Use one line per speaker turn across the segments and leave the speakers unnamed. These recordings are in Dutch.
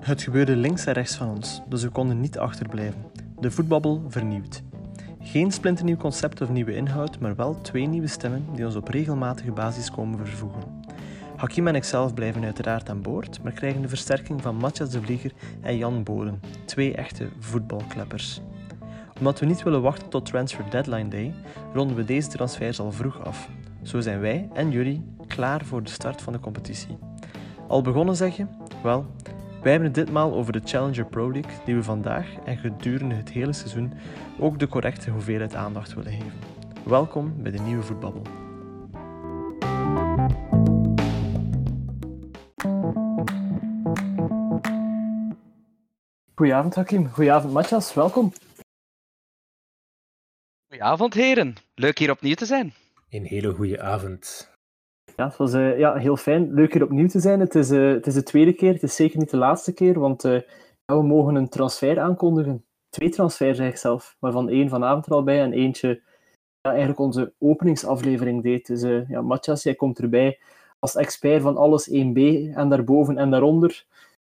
Het gebeurde links en rechts van ons, dus we konden niet achterblijven. De voetbabbel vernieuwd. Geen splinternieuw concept of nieuwe inhoud, maar wel twee nieuwe stemmen die ons op regelmatige basis komen vervoegen. Hakim en ikzelf blijven uiteraard aan boord, maar krijgen de versterking van Matthias de Vlieger en Jan Boden, twee echte voetbalkleppers. Omdat we niet willen wachten tot transfer deadline day, ronden we deze transfers al vroeg af. Zo zijn wij en jullie klaar voor de start van de competitie. Al begonnen zeg je? Wel, wij hebben het ditmaal over de Challenger Pro League, die we vandaag en gedurende het hele seizoen ook de correcte hoeveelheid aandacht willen geven. Welkom bij de nieuwe voetbabbel. Goedenavond Hakim, goedenavond Matthias, welkom.
Goedenavond heren, leuk hier opnieuw te zijn.
Een hele goede avond.
Ja, het was uh, ja, heel fijn. Leuk hier opnieuw te zijn. Het is, uh, het is de tweede keer, het is zeker niet de laatste keer, want uh, ja, we mogen een transfer aankondigen. Twee transfers eigenlijk zelf, waarvan één vanavond er al bij en eentje ja, eigenlijk onze openingsaflevering deed. Dus ja, Matthias, jij komt erbij als expert van alles 1B en daarboven en daaronder.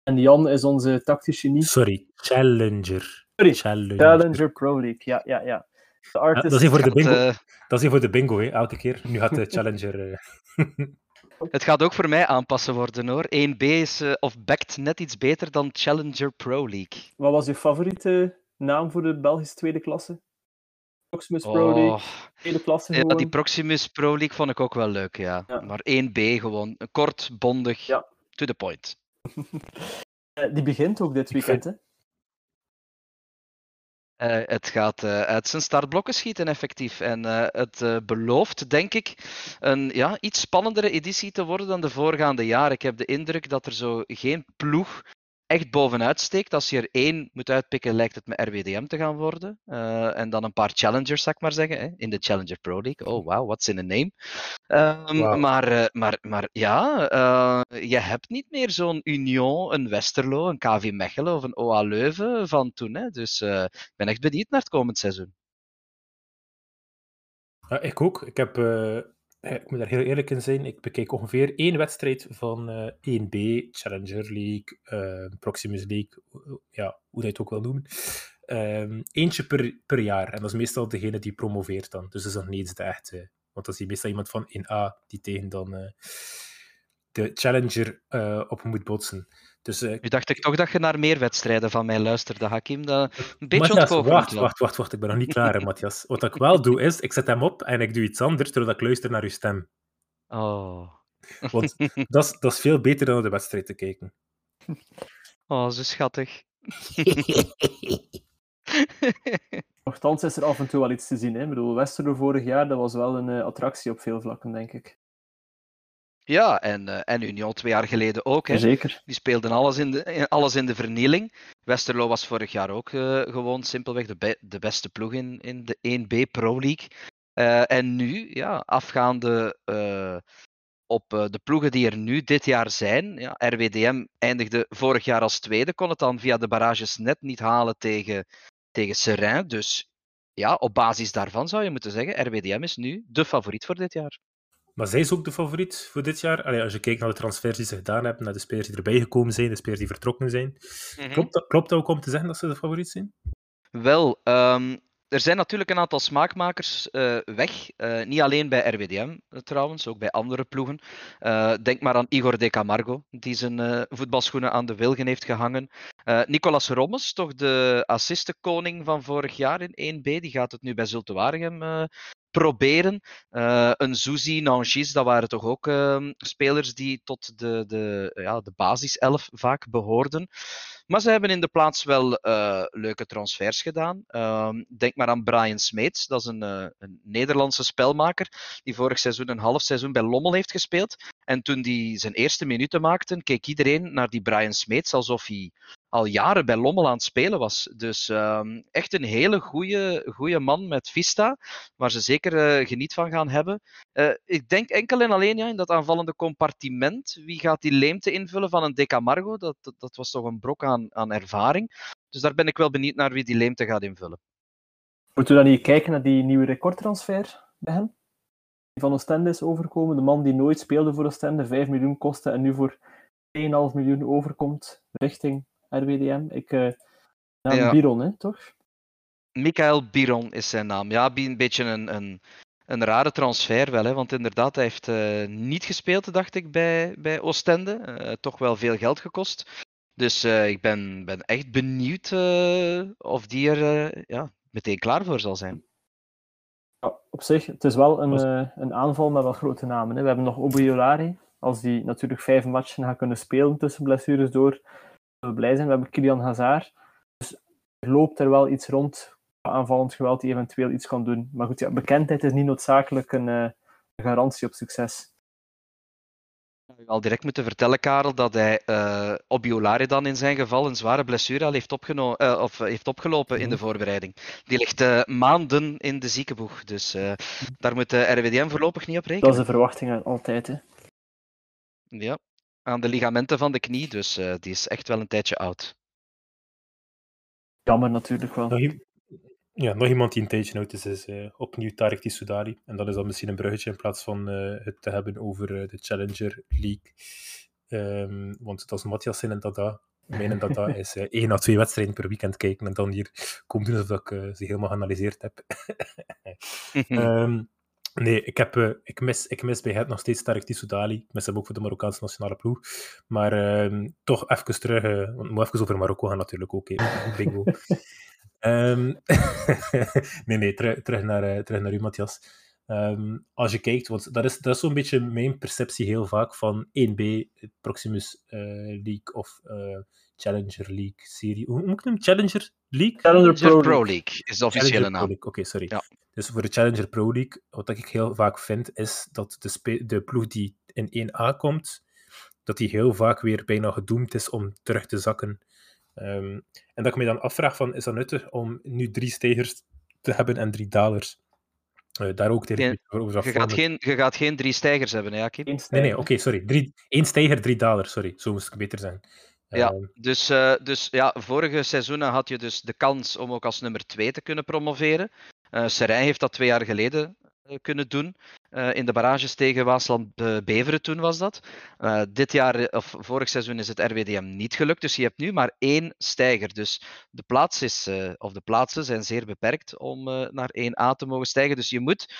En Jan is onze tactisch genie.
Sorry, Challenger.
Sorry, Challenger, Challenger Pro League, ja, ja, ja.
De artist... ja, dat is hier voor de bingo. Gaat, dat is hier voor de bingo, hè, elke keer. Nu gaat de Challenger...
Het gaat ook voor mij aanpassen worden hoor. 1B is uh, of backt net iets beter dan Challenger Pro League.
Wat was je favoriete naam voor de Belgische tweede klasse? Proximus Pro League, oh. tweede klasse
gewoon. Ja, die Proximus Pro League vond ik ook wel leuk, ja. ja. Maar 1B gewoon, kort, bondig, ja. to the point.
die begint ook dit weekend, hè?
Uh, het gaat uh, uit zijn startblokken schieten, effectief. En uh, het belooft, denk ik, een ja, iets spannendere editie te worden dan de voorgaande jaren. Ik heb de indruk dat er zo geen ploeg echt bovenuit steekt. Als je er één moet uitpikken, lijkt het me RWDM te gaan worden. Uh, en dan een paar challengers, zou ik maar zeggen, hè, in de Challenger Pro League. Oh, wow, what's in a name? Um, wow. maar, uh, maar, maar ja, uh, je hebt niet meer zo'n Union, een Westerlo, een KV Mechelen of een OA Leuven van toen. Hè. Dus ik ben echt benieuwd naar het komend seizoen.
Ja, ik ook. Ik heb ik moet daar heel eerlijk in zijn, ik bekeek ongeveer één wedstrijd van uh, eh, 1B, Challenger League, uh, Proximus League, ja, hoe je het ook wil noemen. Um, eentje per, per jaar. En dat is meestal degene die promoveert dan. Dus dat is nog niet de echte. Want dat is meestal iemand van 1A die tegen dan de Challenger op moet botsen. Dus, uh,
nu dacht ik toch dat je naar meer wedstrijden van mij luisterde, Hakim. Dat een beetje Matthias,
wacht, wacht, wacht, wacht, ik ben nog niet klaar, Matthias. Wat ik wel doe, is, ik zet hem op en ik doe iets anders, terwijl ik luister naar uw stem.
Oh.
Want dat is, dat is veel beter dan naar de wedstrijd te kijken.
Oh, zo schattig.
Nochtans is er af en toe wel iets te zien. Hè? Ik bedoel, Westerlo vorig jaar, dat was wel een uh, attractie op veel vlakken, denk ik.
Ja, en, uh, en Union twee jaar geleden ook. Hè.
Zeker.
Die speelden alles in de, alles in de vernieling. Westerlo was vorig jaar ook uh, gewoon simpelweg de, be de beste ploeg in, in de 1B Pro League. Uh, en nu, ja, afgaande op de ploegen die er nu dit jaar zijn. Ja, RWDM eindigde vorig jaar als tweede, kon het dan via de barrages net niet halen tegen, tegen Seraing. Dus ja, op basis daarvan zou je moeten zeggen, RWDM is nu de favoriet voor dit jaar.
Maar zij is ook de favoriet voor dit jaar. Allee, als je kijkt naar de transfers die ze gedaan hebben, naar de spelers die erbij gekomen zijn, de spelers die vertrokken zijn. Mm -hmm. klopt, dat, klopt dat ook om te zeggen dat ze de favoriet zijn?
Wel, um, er zijn natuurlijk een aantal smaakmakers uh, weg. Uh, niet alleen bij RWDM trouwens, ook bij andere ploegen. Denk maar aan Igor De Camargo, die zijn voetbalschoenen aan de wilgen heeft gehangen. Nicolas Rommes, toch de assistenkoning van vorig jaar in 1B, die gaat het nu bij Zulte Waregem proberen. Uh, een Zuzi, Nangis, dat waren toch ook uh, spelers die tot de, de, ja, de basiself vaak behoorden. Maar ze hebben in de plaats wel uh, leuke transfers gedaan. Ehm, denk maar aan Brian Smeets, dat is een, een, Nederlandse spelmaker die vorig seizoen een half seizoen bij Lommel heeft gespeeld. En toen hij zijn eerste minuten maakte, keek iedereen naar die Brian Smeets alsof hij al jaren bij Lommel aan het spelen was. Dus um, echt een hele goede man met Vista, waar ze zeker uh, geniet van gaan hebben. Uh, ik denk enkel en alleen ja, in dat aanvallende compartiment. Wie gaat die leemte invullen van een Decamargo? Dat, dat, dat, was toch een brok aan, aan ervaring. Dus daar ben ik wel benieuwd naar wie die leemte gaat invullen.
Moeten we dan niet kijken naar die nieuwe recordtransfer bij hem? Die van Oostende is overkomen. De man die nooit speelde voor Oostende, 5 miljoen kostte en nu voor 1,5 miljoen overkomt richting RWDM. Ik, uh, ja. Biron, hè, toch?
Michael Biron is zijn naam. Ja, een beetje een, een, een rare transfer wel, hè, want inderdaad, hij heeft uh, niet gespeeld, dacht ik, bij, bij Oostende. Uh, toch wel veel geld gekost. Dus ik ben, ben echt benieuwd of die er ja, meteen klaar voor zal zijn.
Ja, op zich, het is wel een, een aanval met wel grote namen. Hè. We hebben nog Obiolari, als die natuurlijk vijf matchen gaat kunnen spelen tussen blessures door, we blij zijn. We hebben Kilian Hazard. Dus er loopt er wel iets rond aanvallend geweld die eventueel iets kan doen. Maar goed, ja, bekendheid is niet noodzakelijk een, uh, garantie op succes.
Ik al direct moeten vertellen, Karel, dat hij uh, Obiolari dan in zijn geval een zware blessure al heeft, uh, of heeft opgelopen in de mhm. voorbereiding. Die ligt maanden in de ziekenboeg, dus daar moet de RWDM voorlopig niet op rekenen.
Dat is de verwachting altijd, hè?
Ja, aan de ligamenten van de knie, dus die is echt wel een tijdje oud.
Jammer natuurlijk wel.
Ja, nog iemand die een tijdje oud is, is uh, opnieuw Tarek Tissoudali. En dat is dan misschien een bruggetje in plaats van uh, het te hebben over uh, de Challenger League. Um, want dat is Matthias en Dada. Mijn Dada is één à twee wedstrijden per weekend kijken en dan hier komen doen alsof ik ze helemaal geanalyseerd heb. um, nee, ik, heb, ik, mis, ik mis bij het nog steeds Tarek Tissoudali. Ik mis hem ook voor de Marokkaanse nationale ploeg. Maar um, toch even terug, want moet even over Marokko gaan natuurlijk ook. Bingo. Um, nee, nee, terug, terug, naar, uh, terug naar u, Matthias. Um, als je kijkt, want dat is, dat is zo'n beetje mijn perceptie heel vaak van 1B, Proximus uh, League of uh, Challenger League serie. Hoe moet ik hem? Challenger League?
Challenger Pro, Pro League. is de officiële naam.
Oké, okay, sorry. Ja. Dus voor de Challenger Pro League, wat ik heel vaak vind, is dat de, de ploeg die in 1A komt, dat die heel vaak weer bijna gedoemd is om terug te zakken Um, en dat ik me dan afvraag van, is dat nuttig om nu drie stijgers te hebben en drie dalers? Uh, daar ook
tegen over je, gaat geen, je gaat geen drie stijgers hebben, hè, Jakim?
Nee, nee, oké, sorry. Drie, één stijger, drie dalers, sorry. Zo moest ik beter zijn.
Ja, uh, dus, uh, dus ja, vorige seizoenen had je dus de kans om ook als nummer twee te kunnen promoveren. Uh, Serijn heeft dat twee jaar geleden eh, kunnen doen. Uh, in de barrages tegen Waasland-Beveren toen was dat. Dit jaar, of vorig seizoen, is het RWDM niet gelukt. Dus je hebt nu maar één stijger. Dus de, plaats is, of de plaatsen zijn zeer beperkt om naar 1A te mogen stijgen. Dus je moet,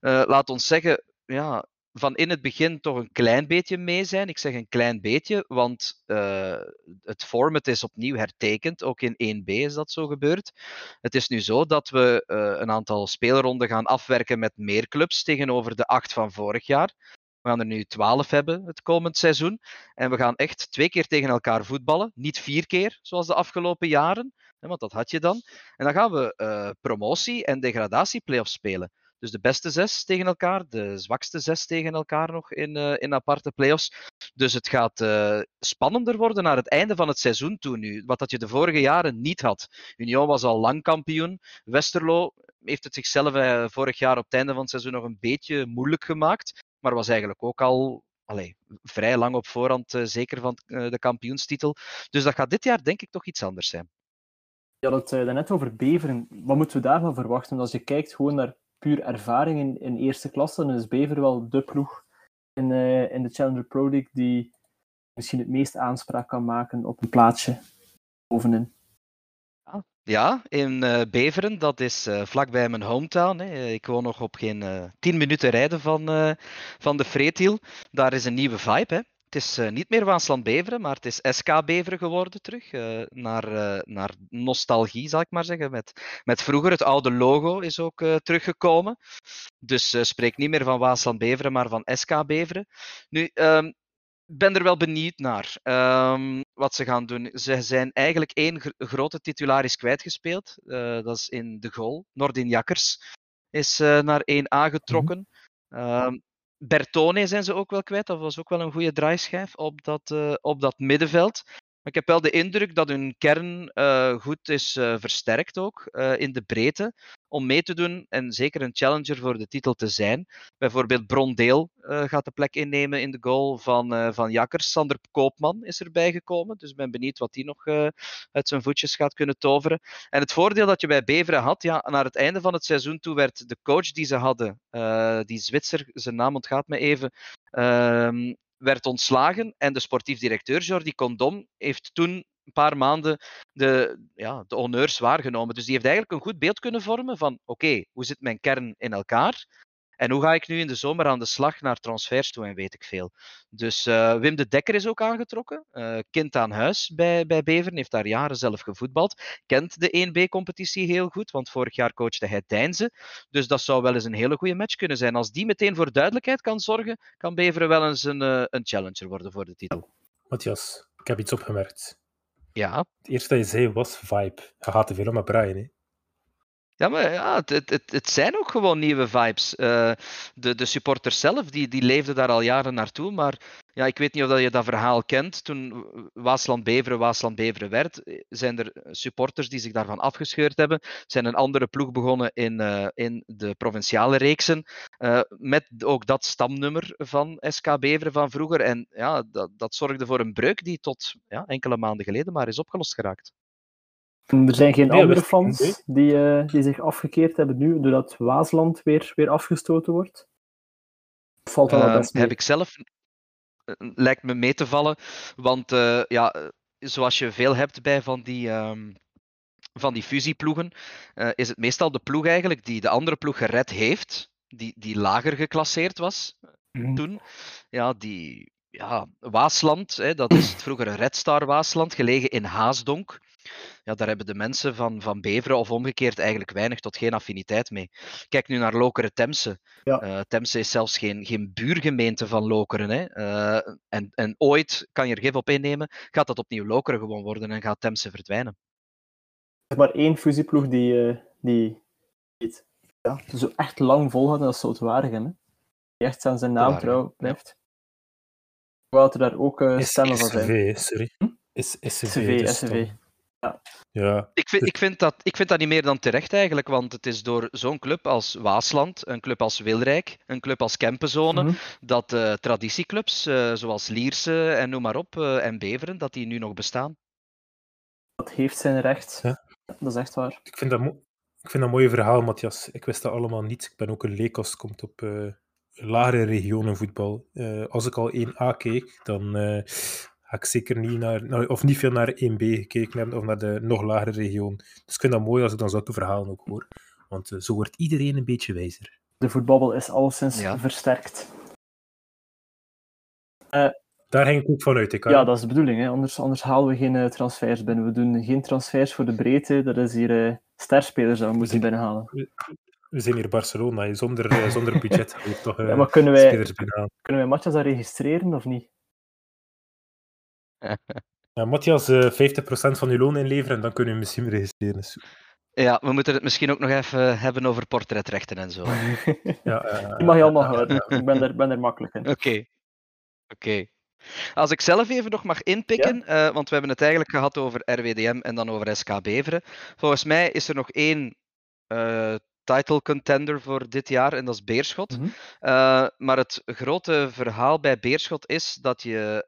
laat ons zeggen, ja, van in het begin toch een klein beetje mee zijn. Ik zeg een klein beetje, want uh, het format is opnieuw hertekend. Ook in 1B is dat zo gebeurd. Het is nu zo dat we uh, een aantal speelronden gaan afwerken met meer clubs tegenover de acht van vorig jaar. We gaan er nu 12 hebben het komend seizoen. En we gaan echt twee keer tegen elkaar voetballen. Niet vier keer, zoals de afgelopen jaren. Want dat had je dan. En dan gaan we uh, promotie- en degradatieplayoffs spelen. Dus de beste zes tegen elkaar, de zwakste zes tegen elkaar nog in, uh, in aparte playoffs. Dus het gaat uh, spannender worden naar het einde van het seizoen toe nu. Wat dat je de vorige jaren niet had. Union was al lang kampioen. Westerlo heeft het zichzelf uh, vorig jaar op het einde van het seizoen nog een beetje moeilijk gemaakt. Maar was eigenlijk ook al allee, vrij lang op voorhand zeker van de kampioenstitel. Dus dat gaat dit jaar denk ik toch iets anders zijn.
Ja, dat zei je net over Beveren. Wat moeten we daarvan verwachten? Als je kijkt gewoon naar puur ervaring in, eerste klasse, dan is Bever wel de ploeg in, uh, in de Challenger Pro League die misschien het meest aanspraak kan maken op een plaatsje bovenin.
Ja, in uh, Beveren, dat is uh, vlakbij mijn hometown. Hè. Ik woon nog op geen 10 minuten rijden van, van de Freetiel. Daar is een nieuwe vibe. Hè. Het is uh, niet meer Waasland-Beveren, maar het is SK Beveren geworden terug. Uh, naar, uh, naar nostalgie, zal ik maar zeggen. Met, met vroeger, het oude logo is ook teruggekomen. Dus spreek niet meer van Waasland-Beveren, maar van SK Beveren. Nu, um, ben er wel benieuwd naar um, wat ze gaan doen. Ze zijn eigenlijk één gr grote titularis kwijtgespeeld. dat is in de goal. Nordin Jakkers is naar 1A getrokken. Mm -hmm. Bertone zijn ze ook wel kwijt. Dat was ook wel een goede draaischijf op dat, uh, op dat middenveld. Maar ik heb wel de indruk dat hun kern uh, goed is uh, versterkt ook in de breedte om mee te doen en zeker een challenger voor de titel te zijn. Bijvoorbeeld Brondeel gaat de plek innemen in de goal van, van Jakkers. Sander Koopman is erbij gekomen, dus ik ben benieuwd wat hij nog uit zijn voetjes gaat kunnen toveren. En het voordeel dat je bij Beveren had, ja, naar het einde van het seizoen toe werd de coach die ze hadden, die Zwitser, zijn naam ontgaat me even, ehm, werd ontslagen en de sportief directeur Jordi Condom heeft toen een paar maanden de, ja, de honneurs waargenomen. Dus die heeft eigenlijk een goed beeld kunnen vormen van oké, hoe zit mijn kern in elkaar? En hoe ga ik nu in de zomer aan de slag naar transfers toe en weet ik veel. Dus uh, Wim de Dekker is ook aangetrokken. Uh, kind aan huis bij, bij Beveren, heeft daar jaren zelf gevoetbald. Kent de 1B-competitie heel goed, want vorig jaar coachte hij Deinze. Dus dat zou wel eens een hele goede match kunnen zijn. Als die meteen voor duidelijkheid kan zorgen, kan Beveren wel eens een, uh, een challenger worden voor de titel.
Matthias, ik heb iets opgemerkt.
Ja.
Het eerste dat je zei was vibe. Je gaat te veel om met Brian, hè?
Ja, maar ja, het, het, het zijn ook gewoon nieuwe vibes. Uh, de, de supporters zelf, die, die leefden daar al jaren naartoe. Maar ja, ik weet niet of je dat verhaal kent. Toen Waasland-Beveren Waasland-Beveren werd, zijn er supporters die zich daarvan afgescheurd hebben. Zijn een andere ploeg begonnen in, uh, in de provinciale reeksen. Uh, met ook dat stamnummer van SK Beveren van vroeger. En ja, dat, dat zorgde voor een breuk die tot ja, enkele maanden geleden maar is opgelost geraakt.
Er zijn geen nee, andere fans die, uh, die zich afgekeerd hebben nu, doordat Waasland weer, weer afgestoten wordt?
Valt dat uh, best mee? Heb ik zelf, uh, lijkt me mee te vallen, want ja, zoals je veel hebt bij van die, um, van die fusieploegen, is het meestal de ploeg eigenlijk die de andere ploeg gered heeft, die, die lager geclasseerd was mm. toen. Ja, die, ja, Waasland, hè, dat is het vroegere Red Star Waasland, gelegen in Haasdonk ja, daar hebben de mensen van, van Beveren of omgekeerd eigenlijk weinig tot geen affiniteit mee. Kijk nu naar Lokeren Temse. Ja. Uh, Temse is zelfs geen, geen buurgemeente van Lokeren. Hè. Uh, en, en ooit, kan je er gif op innemen, gaat dat opnieuw Lokeren gewoon worden en gaat Temse verdwijnen.
Er is maar één fusieploeg die, uh, die het ja, zo echt lang volhouden, dat is Zoutwaardigen. Hè. Die echt aan zijn naam trouw blijft. Hoewel er daar ook stemmen van zijn.
sorry.
Hm?
Is
SCV, SCV. Ja.
ja.
Ik, vind, ik, vind dat, ik vind dat niet meer dan terecht eigenlijk, want het is door zo'n club als Waasland, een club als Wilrijk, een club als Kempenzone, mm -hmm. dat uh, traditieclubs uh, zoals Lierse en noem maar op, uh, en Beveren, dat die nu nog bestaan.
Dat heeft zijn recht. Ja. Dat is echt waar.
Ik vind dat, ik vind dat een mooi verhaal, Matthias. Ik wist dat allemaal niet. Ik ben ook een leek als het komt op lagere regionenvoetbal. als ik al 1A keek, dan ga ik zeker niet naar, of niet veel naar 1B gekeken hebben, of naar de nog lagere regio. Dus ik vind dat mooi als ik dan zo te verhalen ook hoor. Want uh, zo wordt iedereen een beetje wijzer.
De voetbabbel is alleszins ja. versterkt.
Uh, Daar ging ik ook vanuit. Ik,
ja, dat is de bedoeling. Hè. Anders, anders halen we geen uh, transfers binnen. We doen geen transfers voor de breedte. Dat is hier sterspelers dat we moeten binnenhalen.
We, we zijn hier Barcelona. Zonder, zonder budget toch
ja, maar kunnen wij, Kunnen wij matches daar registreren of niet?
Ja, Matthias, uh, 50% van je loon inleveren en dan kunnen we misschien registreren.
Ja, we moeten het misschien ook nog even hebben over portretrechten en zo.
ja, uh, Die mag je allemaal houden. Ik ben er, ben er makkelijk in.
Oké. Okay. Oké. Okay. Als ik zelf even nog mag inpikken, ja? uh, want we hebben het eigenlijk gehad over RWDM en dan over SK Beveren. Volgens mij is er nog één uh, title contender voor dit jaar en dat is Beerschot. Mm -hmm. uh, maar het grote verhaal bij Beerschot is dat je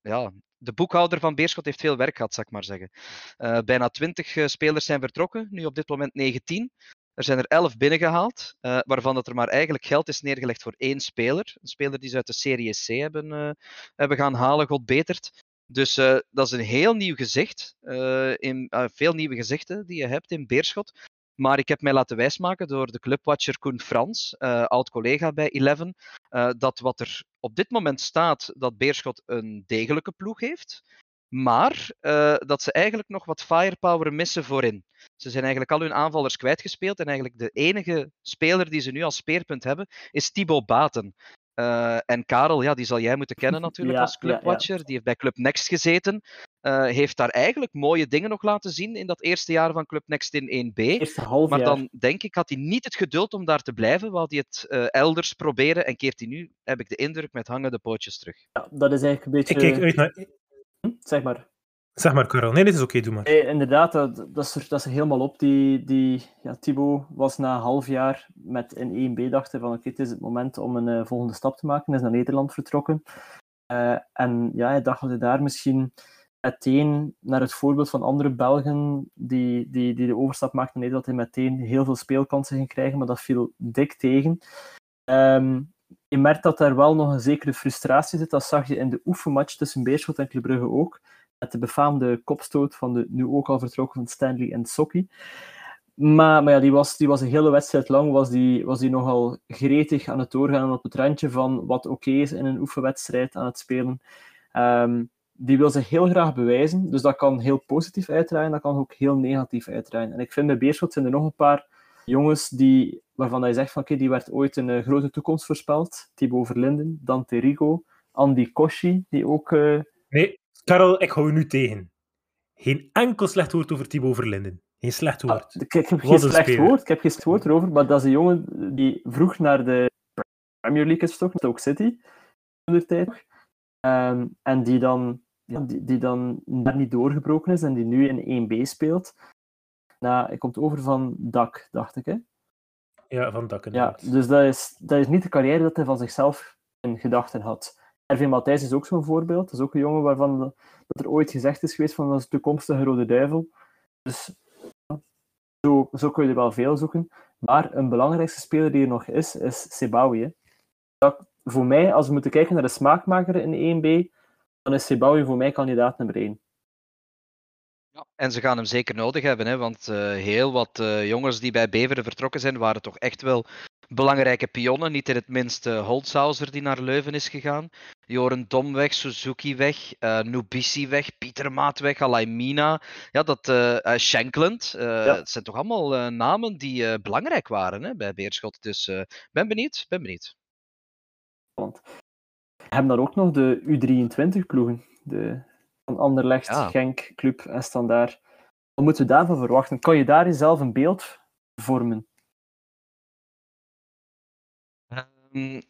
ja, de boekhouder van Beerschot heeft veel werk gehad, zal ik maar zeggen. Uh, bijna 20 uh, spelers zijn vertrokken, nu op dit moment 19. Er zijn er 11 binnengehaald, uh, waarvan dat er maar eigenlijk geld is neergelegd voor één speler. Een speler die ze uit de Serie C hebben, hebben gaan halen, God betert. Dus dat is een heel nieuw gezicht, in, veel nieuwe gezichten die je hebt in Beerschot. Maar ik heb mij laten wijsmaken door de clubwatcher Koen Frans, uh, oud-collega bij Eleven, uh, dat wat er op dit moment staat, dat Beerschot een degelijke ploeg heeft, maar uh, dat ze eigenlijk nog wat firepower missen voorin. Ze zijn eigenlijk al hun aanvallers kwijtgespeeld en eigenlijk de enige speler die ze nu als speerpunt hebben is Thibaut Baten. Uh, en Karel, ja, die zal jij moeten kennen natuurlijk ja, als clubwatcher. Ja, ja. Die heeft bij Club Next gezeten. Uh, heeft daar eigenlijk mooie dingen nog laten zien in dat eerste jaar van Club Next in 1B. Maar dan denk ik, had hij niet het geduld om daar te blijven. Wou hij het uh, elders proberen en keert hij nu, heb ik de indruk, met hangende pootjes terug.
Ja, dat is eigenlijk een beetje...
Ik kijk uit naar...
Hm? Zeg maar.
Zeg maar, Karel. Nee, dit is oké, okay, doe maar.
Nee, inderdaad, dat, dat, is er, dat is er helemaal op. Die, die, ja, Thibaut was na een half jaar met een 1B dachten van oké, het is het moment om een uh, volgende stap te maken. Hij is naar Nederland vertrokken. Uh, en ja, hij dacht dat hij daar misschien meteen, naar het voorbeeld van andere Belgen die, die, die de overstap maakten naar Nederland, hij meteen heel veel speelkansen ging krijgen, maar dat viel dik tegen. Um, je merkt dat daar wel nog een zekere frustratie zit. Dat zag je in de oefenmatch tussen Beerschot en Club ook met de befaamde kopstoot van de nu ook al vertrokken Stanley en Sokki. Maar, maar ja, die was, die was een hele wedstrijd lang was die, was die nogal gretig aan het doorgaan op het randje van wat oké is in een oefenwedstrijd aan het spelen. Um, die wil zich heel graag bewijzen, dus dat kan heel positief uitdraaien, dat kan ook heel negatief uitdraaien. En ik vind bij Beerschot zijn er nog een paar jongens die, waarvan je zegt van oké, die werd ooit een uh, grote toekomst voorspeld. Thibaut Verlinden, Dante Rigo, Andy Koshi, die ook... Uh...
Nee, Karel, ik hou je nu tegen. Geen enkel slecht woord over Thibaut Verlinden. Geen slecht ah, woord.
Ah, ik, heb geen slecht woord, ik heb geen slecht woord erover, maar dat is een jongen die vroeg naar de Premier League is toch, Stoke City, in de tijd. Um, en die dan, ja, die, die dan daar niet doorgebroken is en die nu in 1B speelt. Nou, hij komt over van Dak, dacht ik, hè?
Ja, van Dak
Ja, dus dat is, dat is niet de carrière dat hij van zichzelf in gedachten had. Ervin Matthijs is ook zo'n voorbeeld. Dat is ook een jongen waarvan dat er ooit gezegd is geweest van dat is de toekomstige Rode Duivel. Dus zo, zo kun je er wel veel zoeken. Maar een belangrijkste speler die er nog is, is Sebawi. voor mij, als we moeten kijken naar de smaakmaker in 1B, dan is Sebawi voor mij kandidaat nummer 1.
Ja, en ze gaan hem zeker nodig hebben, hè, want uh, heel wat uh, jongens die bij Beveren vertrokken zijn, waren toch echt wel belangrijke pionnen. Niet in het minst uh, Holzhauser die naar Leuven is gegaan. Joren Dom weg, Suzuki weg, uh, Nubisi weg, Pieter Maat weg, Alaimina. Ja, dat uh, Shankland. Ja. Het zijn toch allemaal namen die belangrijk waren hè, bij Beerschot. Dus ben benieuwd, ben benieuwd.
Hebben dan ook nog de U23-ploegen. De van Anderlecht, ja. Genk, Club en Standaard. Wat moeten we daarvan verwachten? Kan je daar jezelf een beeld vormen?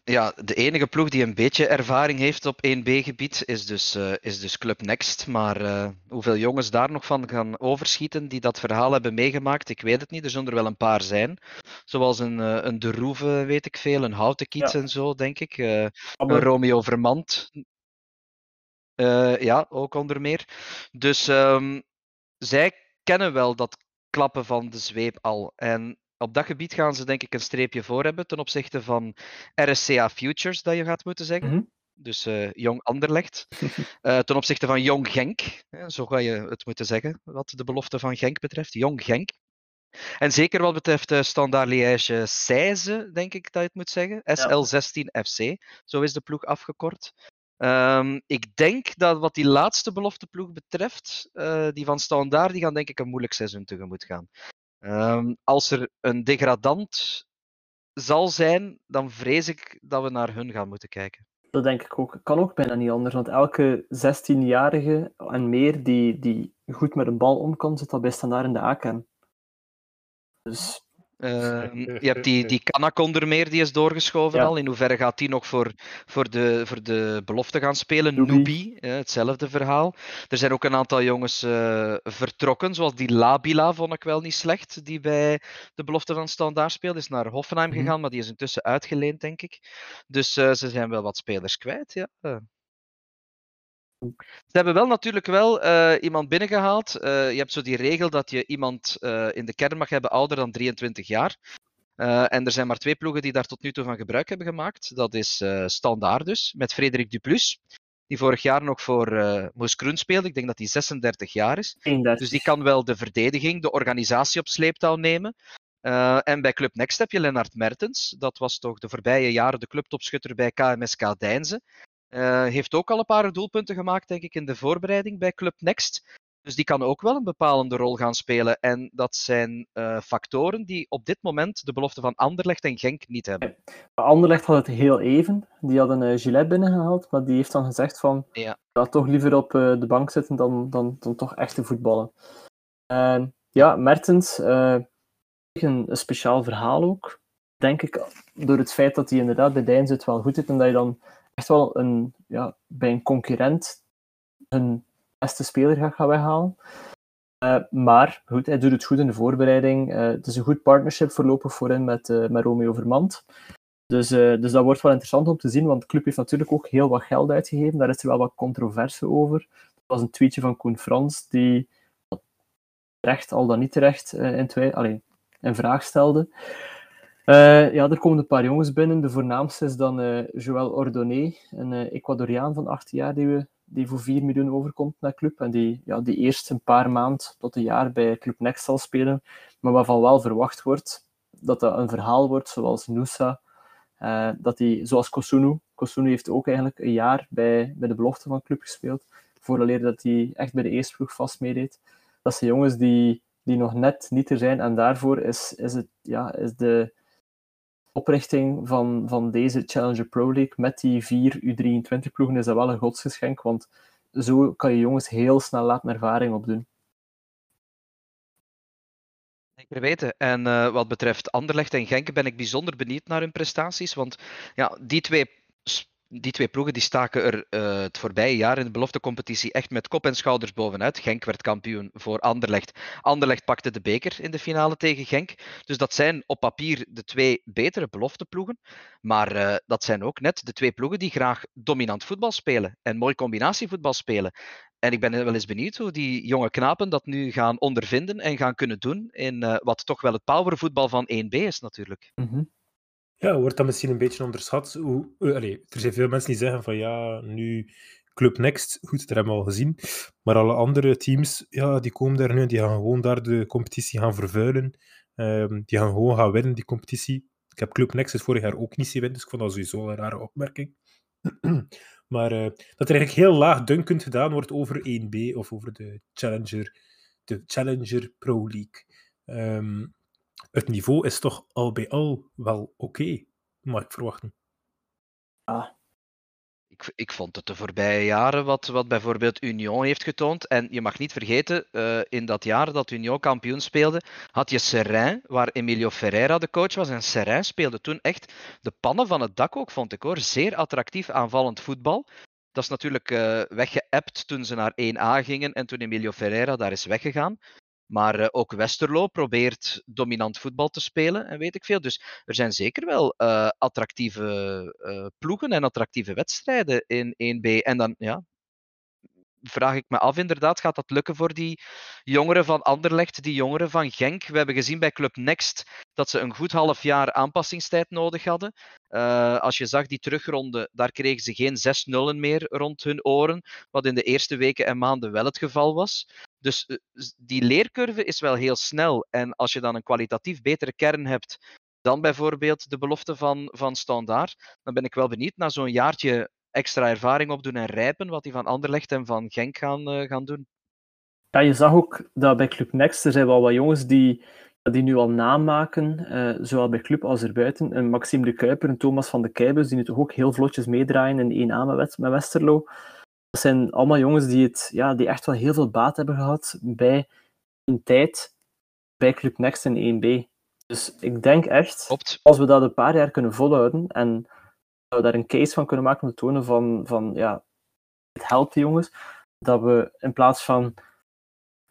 Ja, de enige ploeg die een beetje ervaring heeft op 1B-gebied is, dus, uh, is dus Club Next. Maar uh, hoeveel jongens daar nog van gaan overschieten die dat verhaal hebben meegemaakt, ik weet het niet. Er zullen er wel een paar zijn. Zoals een, uh, een De Roeve, weet ik veel, een Houtenkiet ja. en zo, denk ik. een Romeo Vermand. ja, ook onder meer. Dus um, zij kennen wel dat klappen van de zweep al. En op dat gebied gaan ze denk ik een streepje voor hebben ten opzichte van RSCA Futures, dat je gaat moeten zeggen. Mm-hmm. Dus uh, Jong Anderlecht. uh, ten opzichte van Jong Genk. Zo ga je het moeten zeggen, wat de belofte van Genk betreft. Jong Genk. En zeker wat betreft uh, Standaard Liège Seize, denk ik dat je het moet zeggen. SL16 FC, zo is de ploeg afgekort. Um, ik denk dat wat die laatste belofteploeg betreft, uh, die van Standaard, die gaan denk ik een moeilijk seizoen tegemoet gaan. Um, als er een degradant zal zijn, dan vrees ik dat we naar hun gaan moeten kijken.
Dat denk ik ook. Kan ook bijna niet anders, want elke 16-jarige en meer die, die goed met een bal om kan, zit al bij standaard in de A-kern. Dus
je hebt die, die Kanakon er meer, die is doorgeschoven ja. al. In hoeverre gaat die nog voor, voor, de, voor de belofte gaan spelen? Nubi, uh, hetzelfde verhaal. Er zijn ook een aantal jongens uh, vertrokken, zoals die Labila vond ik wel niet slecht, die bij de belofte van Standaard speelde. Is naar Hoffenheim mm -hmm. gegaan, maar die is intussen uitgeleend, denk ik. Dus eh, ze zijn wel wat spelers kwijt, ja. Ze hebben wel natuurlijk wel uh, iemand binnengehaald. Uh, je hebt zo die regel dat je iemand uh, in de kern mag hebben ouder dan 23 jaar. en er zijn maar twee ploegen die daar tot nu toe van gebruik hebben gemaakt. Dat is Standaard dus, met Frederik Duplus. Die vorig jaar nog voor Moes Kroen speelde. Ik denk dat hij 36 jaar is.
31.
Dus die kan wel de verdediging, de organisatie op sleeptouw nemen. en bij Club Next heb je Lennart Mertens. Dat was toch de voorbije jaren de clubtopschutter bij KMSK Deinze. Uh, heeft ook al een paar doelpunten gemaakt, denk ik, in de voorbereiding bij Club Next. Dus die kan ook wel een bepalende rol gaan spelen. En dat zijn uh, factoren die op dit moment de belofte van Anderlecht en Genk niet hebben.
Anderlecht had het heel even. Die hadden een uh, Gillette binnengehaald, maar die heeft dan gezegd van... Ja. Ga toch liever op uh, de bank zitten dan, dan, dan toch echte voetballen. Ehm, ja, Mertens, een, een speciaal verhaal ook. Denk ik, door het feit dat hij inderdaad bij Dijn zit wel goed zit en dat je dan echt wel een, ja, bij een concurrent een beste speler gaat gaan weghalen. Uh, maar goed, hij doet het goed in de voorbereiding. Uh, het is een goed partnership voorlopig voor hem met, uh, met Romeo Vermand. Dus, dus dat wordt wel interessant om te zien, want de club heeft natuurlijk ook heel wat geld uitgegeven. Daar is er wel wat controverse over. Dat was een tweetje van Koen Frans, die terecht, al dan niet terecht, in, twee, alleen, in vraag stelde. Uh, ja, er komen een paar jongens binnen. De voornaamste is dan uh, Joël Ordonné, een uh, Ecuadoriaan van 18 jaar die we die voor 4 miljoen overkomt naar club en die, ja, die eerst een paar maand tot een jaar bij Club Next zal spelen, maar waarvan wel verwacht wordt dat dat een verhaal wordt, zoals Nusa, dat hij, zoals Kosunu, Kosunu heeft ook eigenlijk een jaar bij, bij de belofte van club gespeeld, vooraleer dat hij echt bij de eerste ploeg vast meedeed. Dat zijn jongens die, die nog net niet er zijn en daarvoor is, is, het, ja, is de oprichting van, van deze Challenger Pro League met die vier U23-ploegen is dat wel een godsgeschenk, want zo kan je jongens heel snel laten ervaring opdoen.
Zeker weten. En uh, wat betreft Anderlecht en Genk ben ik bijzonder benieuwd naar hun prestaties. Want ja, die twee die twee ploegen die staken er uh, het voorbije jaar in de beloftecompetitie echt met kop en schouders bovenuit. Genk werd kampioen voor Anderlecht. Anderlecht pakte de beker in de finale tegen Genk. Dus dat zijn op papier de twee betere belofteploegen. Maar uh, dat zijn ook net de twee ploegen die graag dominant voetbal spelen en mooi combinatievoetbal spelen. En ik ben wel eens benieuwd hoe die jonge knapen dat nu gaan ondervinden en gaan kunnen doen in uh, wat toch wel het powervoetbal van 1B is natuurlijk.
Mm.
Ja, wordt dat misschien een beetje onderschat? Hoe, allez, er zijn veel mensen die zeggen van ja, nu Club Next, goed, dat hebben we al gezien. Maar alle andere teams, ja, die komen daar nu en die gaan gewoon daar de competitie gaan vervuilen. Um, die gaan gewoon gaan winnen, die competitie. Ik heb Club Next het vorig jaar ook niet zien winnen, dus ik vond dat sowieso een rare opmerking. maar uh, dat er eigenlijk heel laag dunkend gedaan wordt over 1B of over de Challenger, de Challenger Pro League. Um, het niveau is toch al bij al wel oké, okay, mag ik verwachten.
Ah.
Ik, ik vond het de voorbije jaren wat, wat bijvoorbeeld Union heeft getoond. En je mag niet vergeten, uh, in dat jaar dat Union kampioen speelde, had je Serrain, waar Emilio Ferreira de coach was. En Serrain speelde toen echt de pannen van het dak ook, vond ik hoor. Zeer attractief aanvallend voetbal. Dat is natuurlijk uh, weggeëpt toen ze naar 1A gingen en toen Emilio Ferreira daar is weggegaan. Maar uh, ook Westerlo probeert dominant voetbal te spelen en weet ik veel. Dus er zijn zeker wel uh, attractieve uh, ploegen en attractieve wedstrijden in 1B. En dan ja, vraag ik me af, inderdaad, gaat dat lukken voor die jongeren van Anderlecht, die jongeren van Genk? We hebben gezien bij Club Next dat ze een goed half jaar aanpassingstijd nodig hadden. Uh, als je zag die terugronde, daar kregen ze geen zes nullen meer rond hun oren, wat in de eerste weken en maanden wel het geval was. Dus uh, die leercurve is wel heel snel. En als je dan een kwalitatief betere kern hebt dan bijvoorbeeld de belofte van, van Standaard, dan ben ik wel benieuwd naar zo'n jaartje extra ervaring opdoen en rijpen, wat die van Anderlecht en van Genk gaan, uh, gaan doen.
Ja, je zag ook dat bij Club Next, er zijn wel wat jongens die, die nu al namaken, uh, zowel bij Club als erbuiten. Een Maxime de Kuiper, en Thomas van de Keibus, die nu toch ook heel vlotjes meedraaien in 1A met, met Westerlo. Dat zijn allemaal jongens die, het, ja, die echt wel heel veel baat hebben gehad bij een tijd bij Club Next in 1B. Dus ik denk echt, als we dat een paar jaar kunnen volhouden en we daar een case van kunnen maken om te tonen van, van ja, het helpt die jongens, dat we in plaats van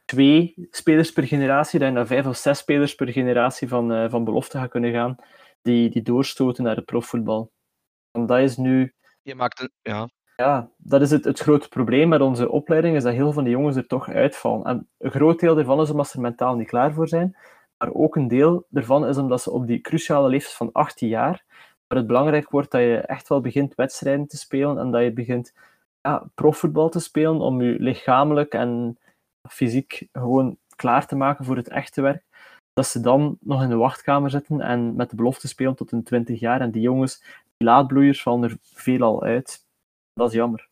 twee spelers per generatie, dat je naar vijf of zes spelers per generatie van, uh, van belofte gaat kunnen gaan, die, die doorstoten naar het profvoetbal. En dat is nu...
Je maakt een... Ja.
Ja, dat is het, het grote probleem met onze opleiding, is dat heel veel van die jongens er toch uitvallen. En een groot deel daarvan is omdat ze er mentaal niet klaar voor zijn, maar ook een deel daarvan is omdat ze op die cruciale leeftijd van 18 jaar waar het belangrijk wordt dat je echt wel begint wedstrijden te spelen en dat je begint ja, profvoetbal te spelen om je lichamelijk en fysiek gewoon klaar te maken voor het echte werk. Dat ze dan nog in de wachtkamer zitten en met de belofte spelen tot hun 20 jaar. En die jongens, die laadbloeiers, vallen er veelal uit. Dat is jammer.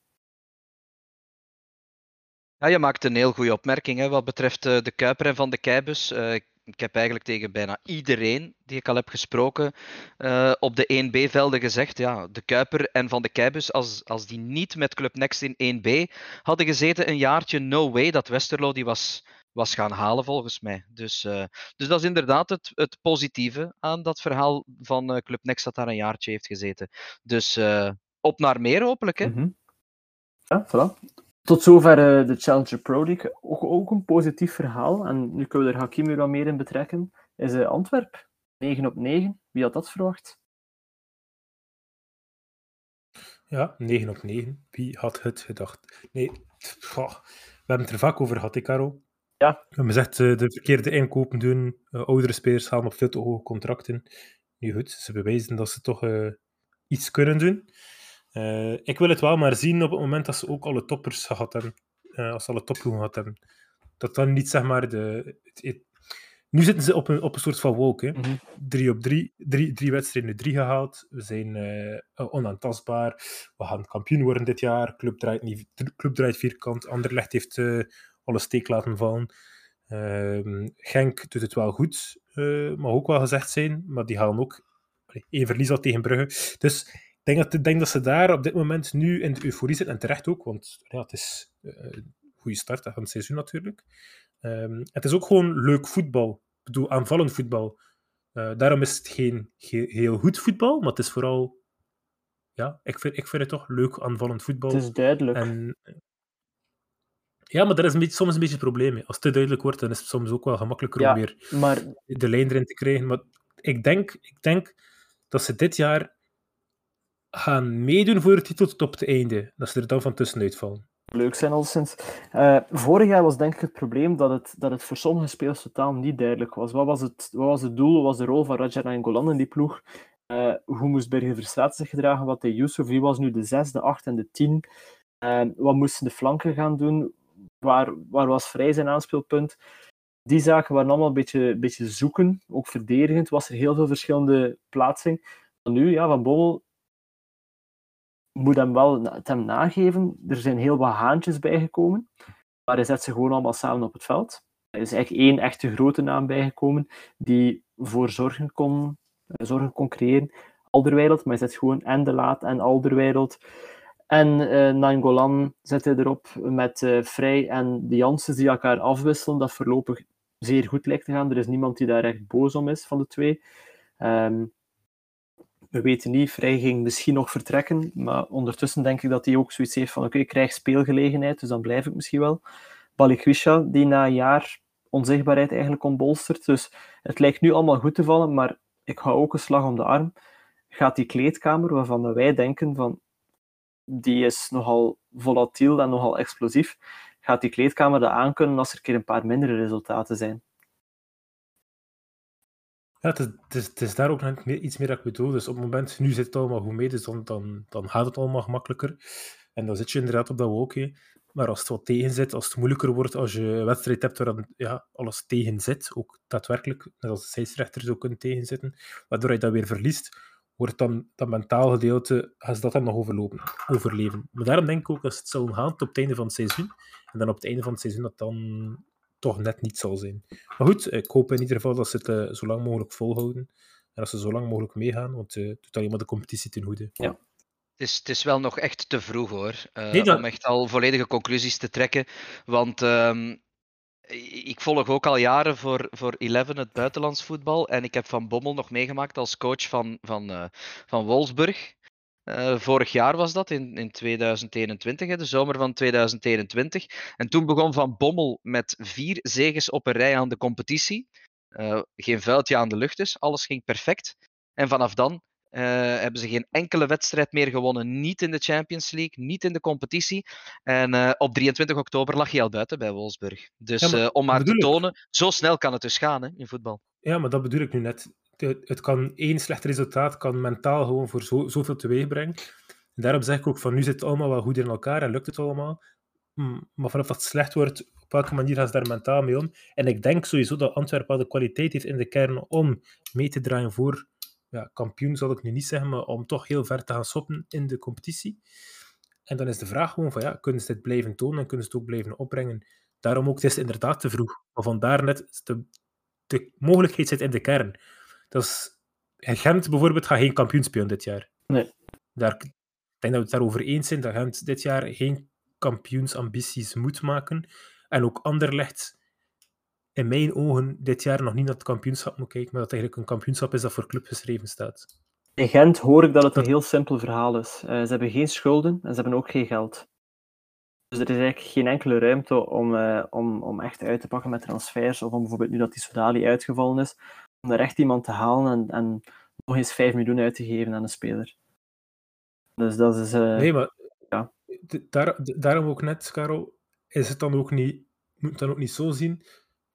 Ja, je maakt een heel goede opmerking hè, wat betreft uh, de Kuiper en Van de Keibus. Uh, ik heb eigenlijk tegen bijna iedereen die ik al heb gesproken uh, op de 1B-velden gezegd, ja, de Kuiper en Van de Keibus, als, als die niet met Club Next in 1B hadden gezeten een jaartje, no way dat Westerlo die was, was gaan halen volgens mij. Dus, uh, dus dat is inderdaad het, het positieve aan dat verhaal van uh, Club Next dat daar een jaartje heeft gezeten. Dus op naar meer hopelijk. Hè?
Mm. Ja, voilà. Tot zover uh, de Challenger Pro League. Ook, ook, een positief verhaal. En nu kunnen we er Hakim weer wat meer in betrekken. Is uh, Antwerp 9 op 9. Wie had dat verwacht?
Ja, 9 op 9. Wie had het gedacht? Nee, we hebben het er vaak over gehad, Caro.
Ja.
We hebben gezegd, uh, de verkeerde inkopen doen. oudere spelers gaan op veel te hoge contracten. Nu goed, ze bewijzen dat ze toch iets kunnen doen. Uh, ik wil het wel maar zien op het moment dat ze ook alle toppers gehad hebben. Uh, als ze alle topploegen gehad hebben. Dat dan niet zeg maar de. Het, het, nu zitten ze op een, op een soort van wolk. Hè. Mm -hmm. Drie op drie, drie, drie wedstrijden, drie gehaald. We zijn uh, onaantastbaar. We gaan kampioen worden dit jaar. Club draait, niet, club draait vierkant. Anderlecht heeft uh, alle steek laten vallen. Uh, Genk doet het wel goed, mag ook wel gezegd zijn. Maar die halen ook één verlies al tegen Brugge. Dus denk dat, denk dat ze daar op dit moment nu in de euforie zitten. En terecht ook, want ja, het is een goede start van het seizoen natuurlijk. Um, het is ook gewoon leuk voetbal. Ik bedoel, aanvallend voetbal. Uh, daarom is het geen ge heel goed voetbal, maar het is vooral... Ja, ik vind, ik vind het toch leuk aanvallend voetbal.
Het is duidelijk.
En, ja, maar daar is een beetje, soms een beetje het probleem mee. Als het te duidelijk wordt, dan is het soms ook wel gemakkelijker
ja,
om weer
maar...
de lijn erin te krijgen. Maar ik denk, ik denk dat ze dit jaar gaan meedoen voor de titel tot op het einde. Dat ze er dan van tussenuit vallen
leuk zijn al sinds. Uh, vorig jaar was denk ik het probleem dat het, dat het voor sommige spelers totaal niet duidelijk was. Wat was het, wat was het doel, wat was de rol van Raja Golan in die ploeg? Uh, hoe moest Bergen Verstraat zich gedragen? Wat deed Yusuf? Wie was nu de zes, de acht en de tien? Uh, wat moesten de flanken gaan doen? Waar, waar was Vrij zijn aanspeelpunt? Die zaken waren allemaal een beetje, beetje zoeken, ook verdedigend. Was er heel veel verschillende plaatsing. Nu, ja, Van Bommel moet hem wel het hem nageven. Er zijn heel wat haantjes bijgekomen, maar hij zet ze gewoon allemaal samen op het veld. Er is eigenlijk één echte grote naam bijgekomen die voor zorgen kon, eh, zorgen kon creëren. Alderweireld, maar hij zet gewoon en De Laat en Alderweireld. En uh, Nangolan zet hij erop met uh, Vrij en de Jansen die elkaar afwisselen. Dat voorlopig zeer goed lijkt te gaan. Er is niemand die daar echt boos om is van de twee. Um, we weten niet, Vrij ging misschien nog vertrekken, maar ondertussen denk ik dat hij ook zoiets heeft van oké, ik krijg speelgelegenheid, dus dan blijf ik misschien wel. Balikwisha, die na een jaar onzichtbaarheid eigenlijk ontbolstert. Dus het lijkt nu allemaal goed te vallen, maar ik hou ook een slag om de arm. Gaat die kleedkamer, waarvan wij denken van die is nogal volatiel en nogal explosief, gaat die kleedkamer dat aankunnen als er een keer een paar mindere resultaten zijn?
Ja, het is, daar ook nog iets meer dat ik bedoel. Dus op het moment, nu zit het allemaal goed mee, dus dan, dan, dan gaat het allemaal gemakkelijker. En dan zit je inderdaad op dat wolkje. Maar als het wat tegen zit, als het moeilijker wordt, als je een wedstrijd hebt waar ja, alles tegen zit, ook daadwerkelijk, net als de scheidsrechter zou kunnen tegenzitten, waardoor je dat weer verliest, wordt dan dat mentaal gedeelte, gaat dat dan nog overlopen, overleven. Maar daarom denk ik ook, dat het zal gaan op het einde van het seizoen, en dan op het einde van het seizoen dat dan toch net niet zal zijn. Maar goed, ik hoop in ieder geval dat ze het uh, zo lang mogelijk volhouden. En dat ze zo lang mogelijk meegaan, want uh, het doet alleen maar de competitie ten goede.
Ja. Het is, het is wel nog echt te vroeg hoor, uh, nee, dat... om echt al volledige conclusies te trekken. Want uh, ik volg ook al jaren voor, voor Eleven het buitenlands voetbal. En ik heb Van Bommel nog meegemaakt als coach van, van, van Wolfsburg. Uh, vorig jaar was dat, in, in 2021, hè, de zomer van 2021. En toen begon Van Bommel met vier zegens op een rij aan de competitie. Uh, geen vuiltje aan de lucht dus, alles ging perfect. En vanaf dan uh, hebben ze geen enkele wedstrijd meer gewonnen. Niet in de Champions League, niet in de competitie. En op 23 oktober lag hij al buiten bij Wolfsburg. Dus ja, maar, om maar te tonen, zo snel kan het dus gaan hè, in voetbal.
Ja, maar dat bedoel ik nu net het kan één slecht resultaat kan mentaal gewoon voor zo, zoveel teweeg brengen. En daarom zeg ik ook van nu zit het allemaal wel goed in elkaar en lukt het allemaal. Hmm, maar vanaf dat het slecht wordt, op welke manier gaan ze daar mentaal mee om? En ik denk sowieso dat Antwerpen wel de kwaliteit heeft in de kern om mee te draaien voor ja, kampioen, zal ik nu niet zeggen, maar om toch heel ver te gaan stoppen in de competitie. En dan is de vraag gewoon van ja, kunnen ze dit blijven tonen en kunnen ze het ook blijven opbrengen? Daarom ook, het is inderdaad te vroeg. Maar vandaar net, de, de mogelijkheid zit in de kern. Dat is, Gent bijvoorbeeld gaat geen kampioen spelen dit jaar.
Nee.
Daar, ik denk dat we het daarover eens zijn dat Gent dit jaar geen kampioensambities moet maken. En ook Anderlecht, in mijn ogen, dit jaar nog niet naar het kampioenschap moet kijken, maar dat eigenlijk een kampioenschap is dat voor club geschreven staat.
In Gent hoor ik dat het een heel simpel verhaal is. Uh, ze hebben geen schulden en ze hebben ook geen geld. Dus er is eigenlijk geen enkele ruimte om, uh, om, om echt uit te pakken met transfers. Of om bijvoorbeeld nu dat die Sodali uitgevallen is, om er echt iemand te halen en, en nog eens 5 miljoen uit te geven aan een speler. Dus dat is. Uh,
nee, maar ja. daar, daarom ook net, Caro, is het dan ook niet, moet het dan ook niet zo zien.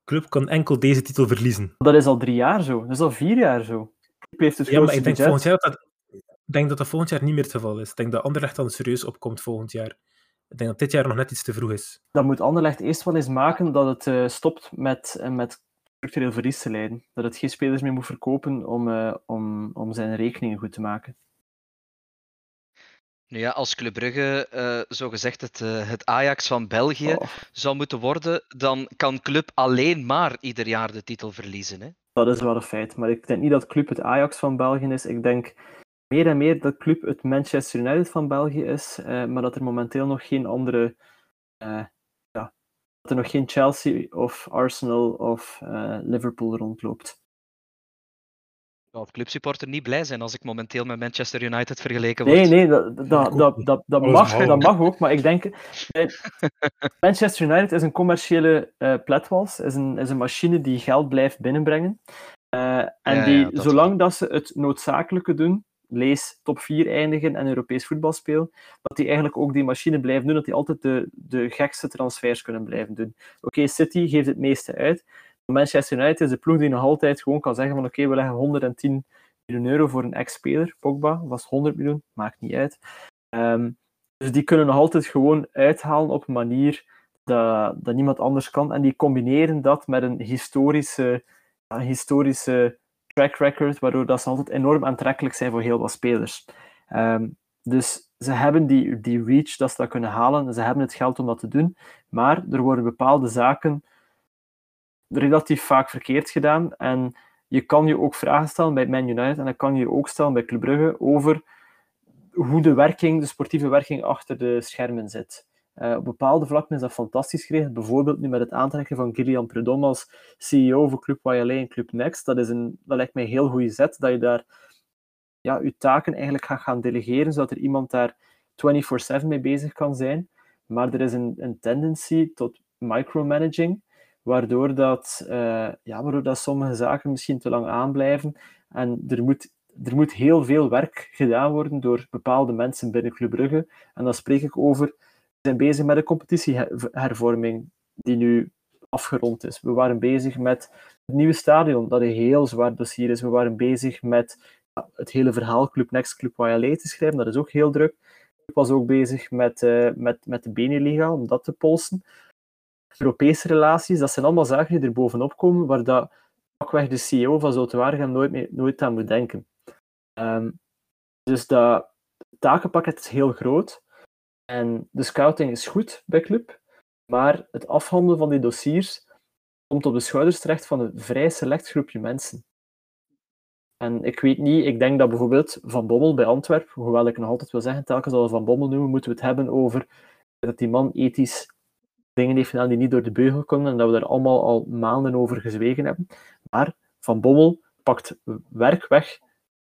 Club kan enkel deze titel verliezen.
Dat is al drie jaar zo. Dat is al vier jaar zo.
Club heeft het ja, maar ik denk volgend jaar dat Ik denk dat dat volgend jaar niet meer het geval is. Ik denk dat Anderlecht dan serieus opkomt volgend jaar. Ik denk dat dit jaar nog net iets te vroeg is.
Dan moet Anderlecht eerst wel eens maken dat het uh, stopt met, uh, met structureel verlies te leiden. Dat het geen spelers meer moet verkopen om, uh, om, om zijn rekeningen goed te maken.
Nu ja, als Club Brugge uh, zo gezegd het, uh, het Ajax van België oh. zou moeten worden, dan kan Club alleen maar ieder jaar de titel verliezen. Hè?
Dat is wel een feit. Maar ik denk niet dat Club het Ajax van België is. Ik denk meer en meer dat Club het Manchester United van België is, uh, maar dat er momenteel nog geen andere. Ja, dat er nog geen Chelsea of Arsenal of Liverpool rondloopt
als clubsupporter niet blij zijn als ik momenteel met Manchester United vergeleken word.
Nee, nee, dat, dat, dat, dat, dat mag, dat mag ook, maar ik denk... Manchester United is een commerciële uh, pletwals, is een, is een machine die geld blijft binnenbrengen. Uh, en ja, die, ja, dat zolang dat ze het noodzakelijke doen, lees top 4 eindigen en Europees voetbal spelen, dat die eigenlijk ook die machine blijven doen, dat die altijd de, de gekste transfers kunnen blijven doen. Oké, City geeft het meeste uit, Manchester United is de ploeg die nog altijd gewoon kan zeggen van oké, we leggen 110 miljoen euro voor een ex-speler. Pogba was 100 miljoen, maakt niet uit. Um, dus die kunnen nog altijd gewoon uithalen op een manier dat, dat niemand anders kan. En die combineren dat met een historische, ja, historische track record, waardoor dat ze altijd enorm aantrekkelijk zijn voor heel wat spelers. Um, dus ze hebben die, die reach dat ze dat kunnen halen. Ze hebben het geld om dat te doen. Maar er worden bepaalde zaken relatief vaak verkeerd gedaan. En je kan je ook vragen stellen bij Man United en dan kan je je ook stellen bij Club Brugge over hoe de werking, de sportieve werking achter de schermen zit. Uh, op bepaalde vlakken is dat fantastisch geregeld. Bijvoorbeeld nu met het aantrekken van Gillian Predom als CEO voor Club YLA en Club Next. Dat, is een, dat lijkt mij een heel goede zet, dat je daar ja, je taken eigenlijk gaat gaan delegeren, zodat er iemand daar 24-7 mee bezig kan zijn. Maar er is een, een tendency tot micromanaging, waardoor, dat, uh, ja, waardoor dat sommige zaken misschien te lang aanblijven. En er moet, er moet heel veel werk gedaan worden door bepaalde mensen binnen Club Brugge. En dan spreek ik over, zijn bezig met een competitiehervorming die nu afgerond is. We waren bezig met het nieuwe stadion, dat een heel zwaar dossier is. We waren bezig met het hele verhaal Club Next, Club YLA te schrijven, dat is ook heel druk. Ik was ook bezig met, uh, met, met de Beneliga, om dat te polsen. Europese relaties, dat zijn allemaal zaken die er bovenop komen, waar dat pakweg de CEO van Zoutwaardigem nooit, nooit aan moet denken. Um, dus dat takenpakket is heel groot. En de scouting is goed bij club, maar het afhandelen van die dossiers komt op de schouders terecht van een vrij select groepje mensen. En ik weet niet, ik denk dat bijvoorbeeld Van Bommel bij Antwerpen, hoewel ik nog altijd wil zeggen, telkens als we Van Bommel noemen, moeten we het hebben over dat die man ethisch dingen heeft gedaan die niet door de beugel konden en dat we daar allemaal al maanden over gezwegen hebben. Maar Van Bommel pakt werk weg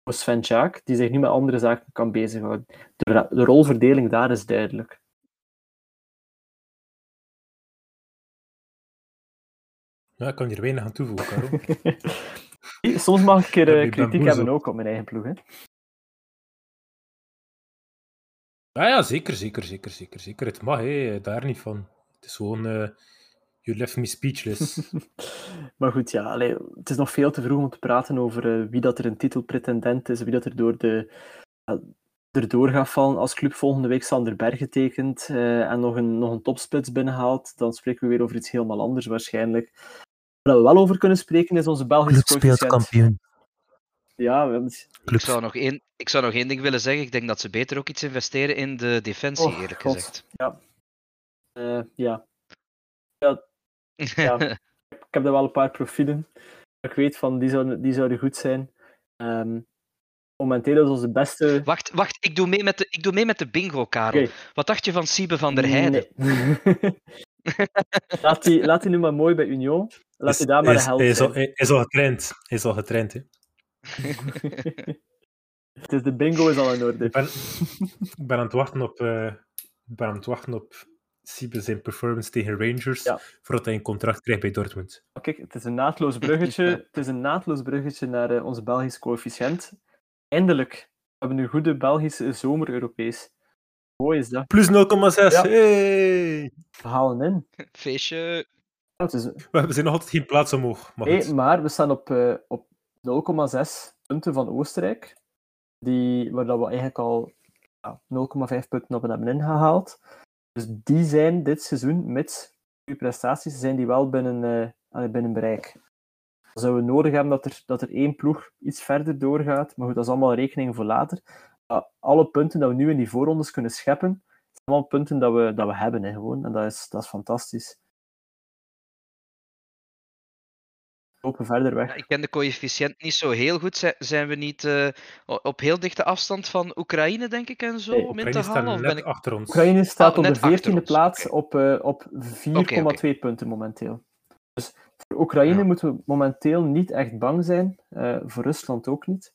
voor Sven Jaak, die zich nu met andere zaken kan bezighouden. De, de rolverdeling daar is duidelijk.
Ja, ik kan hier weinig aan toevoegen,
Soms mag ik er uh, kritiek hebben ook op mijn eigen ploeg. Hè?
Ja, ja, zeker, zeker, zeker, zeker, zeker. Het mag, hè. daar niet van. Het is gewoon, uh, you left me speechless.
maar goed, ja, allee, het is nog veel te vroeg om te praten over uh, wie dat er een titelpretendent is, wie dat er door de, uh, erdoor gaat vallen. Als club volgende week Sander Bergen tekent en nog een, nog een topsplits binnenhaalt, dan spreken we weer over iets helemaal anders waarschijnlijk. Waar we wel over kunnen spreken is onze Belgische
club speelt kampioen.
Ja, we hebben...
ik, zou nog één, ik zou nog één ding willen zeggen. Ik denk dat ze beter ook iets investeren in de defensie, oh, eerlijk God. gezegd.
Ja, uh, ja. Ja, ja. ik heb er wel een paar profielen. Ik weet van, die zouden, die zouden goed zijn. Um, momenteel is onze beste...
Wacht, wacht ik, doe mee met de, ik doe mee met de bingo, Karel. Okay. Wat dacht je van Siebe van der Heijden?
Nee. laat, die, laat die nu maar mooi bij Union. Laat hij daar maar de helft
Hij is, al, hij is al getraind. Hij is al getraind, hè.
dus de bingo is al in orde.
Ik ben, ik ben aan het wachten op... Uh, ik ben aan het wachten op Siebe zijn performance tegen Rangers, ja. voordat hij een contract krijgt bij Dortmund.
Kijk, het is een naadloos bruggetje, het is een naadloos bruggetje naar uh, onze Belgische coëfficiënt. Eindelijk hebben we een goede Belgische zomer-Europees. Mooi is dat.
Plus 0,6. Ja. Hey.
We halen in.
Feestje.
Ja, is...
We zijn nog altijd geen plaats omhoog.
Maar, hey, maar we staan op, uh, op 0,6 punten van Oostenrijk. die, waar dat we eigenlijk al ja, 0,5 punten op hebben ingehaald. Dus die zijn dit seizoen, met uw prestaties, zijn die wel binnen, uh, binnen bereik. Dan zouden we nodig hebben dat er, dat er één ploeg iets verder doorgaat. Maar goed, dat is allemaal rekening voor later. alle punten dat we nu in die voorrondes kunnen scheppen, zijn allemaal punten dat we, dat we hebben. Hè, gewoon. En dat is, dat is fantastisch. Lopen verder weg.
Ja, ik ken de coëfficiënt niet zo heel goed. Zijn we niet uh, op heel dichte afstand van Oekraïne, denk ik, en zo,
nee,
om in te halen?
Of ben ik... achter ons.
Oekraïne staat ah, op de 14e plaats okay. op, uh, op 4,2 okay, okay. punten momenteel. Dus voor Oekraïne ja. moeten we momenteel niet echt bang zijn. Uh, voor Rusland ook niet.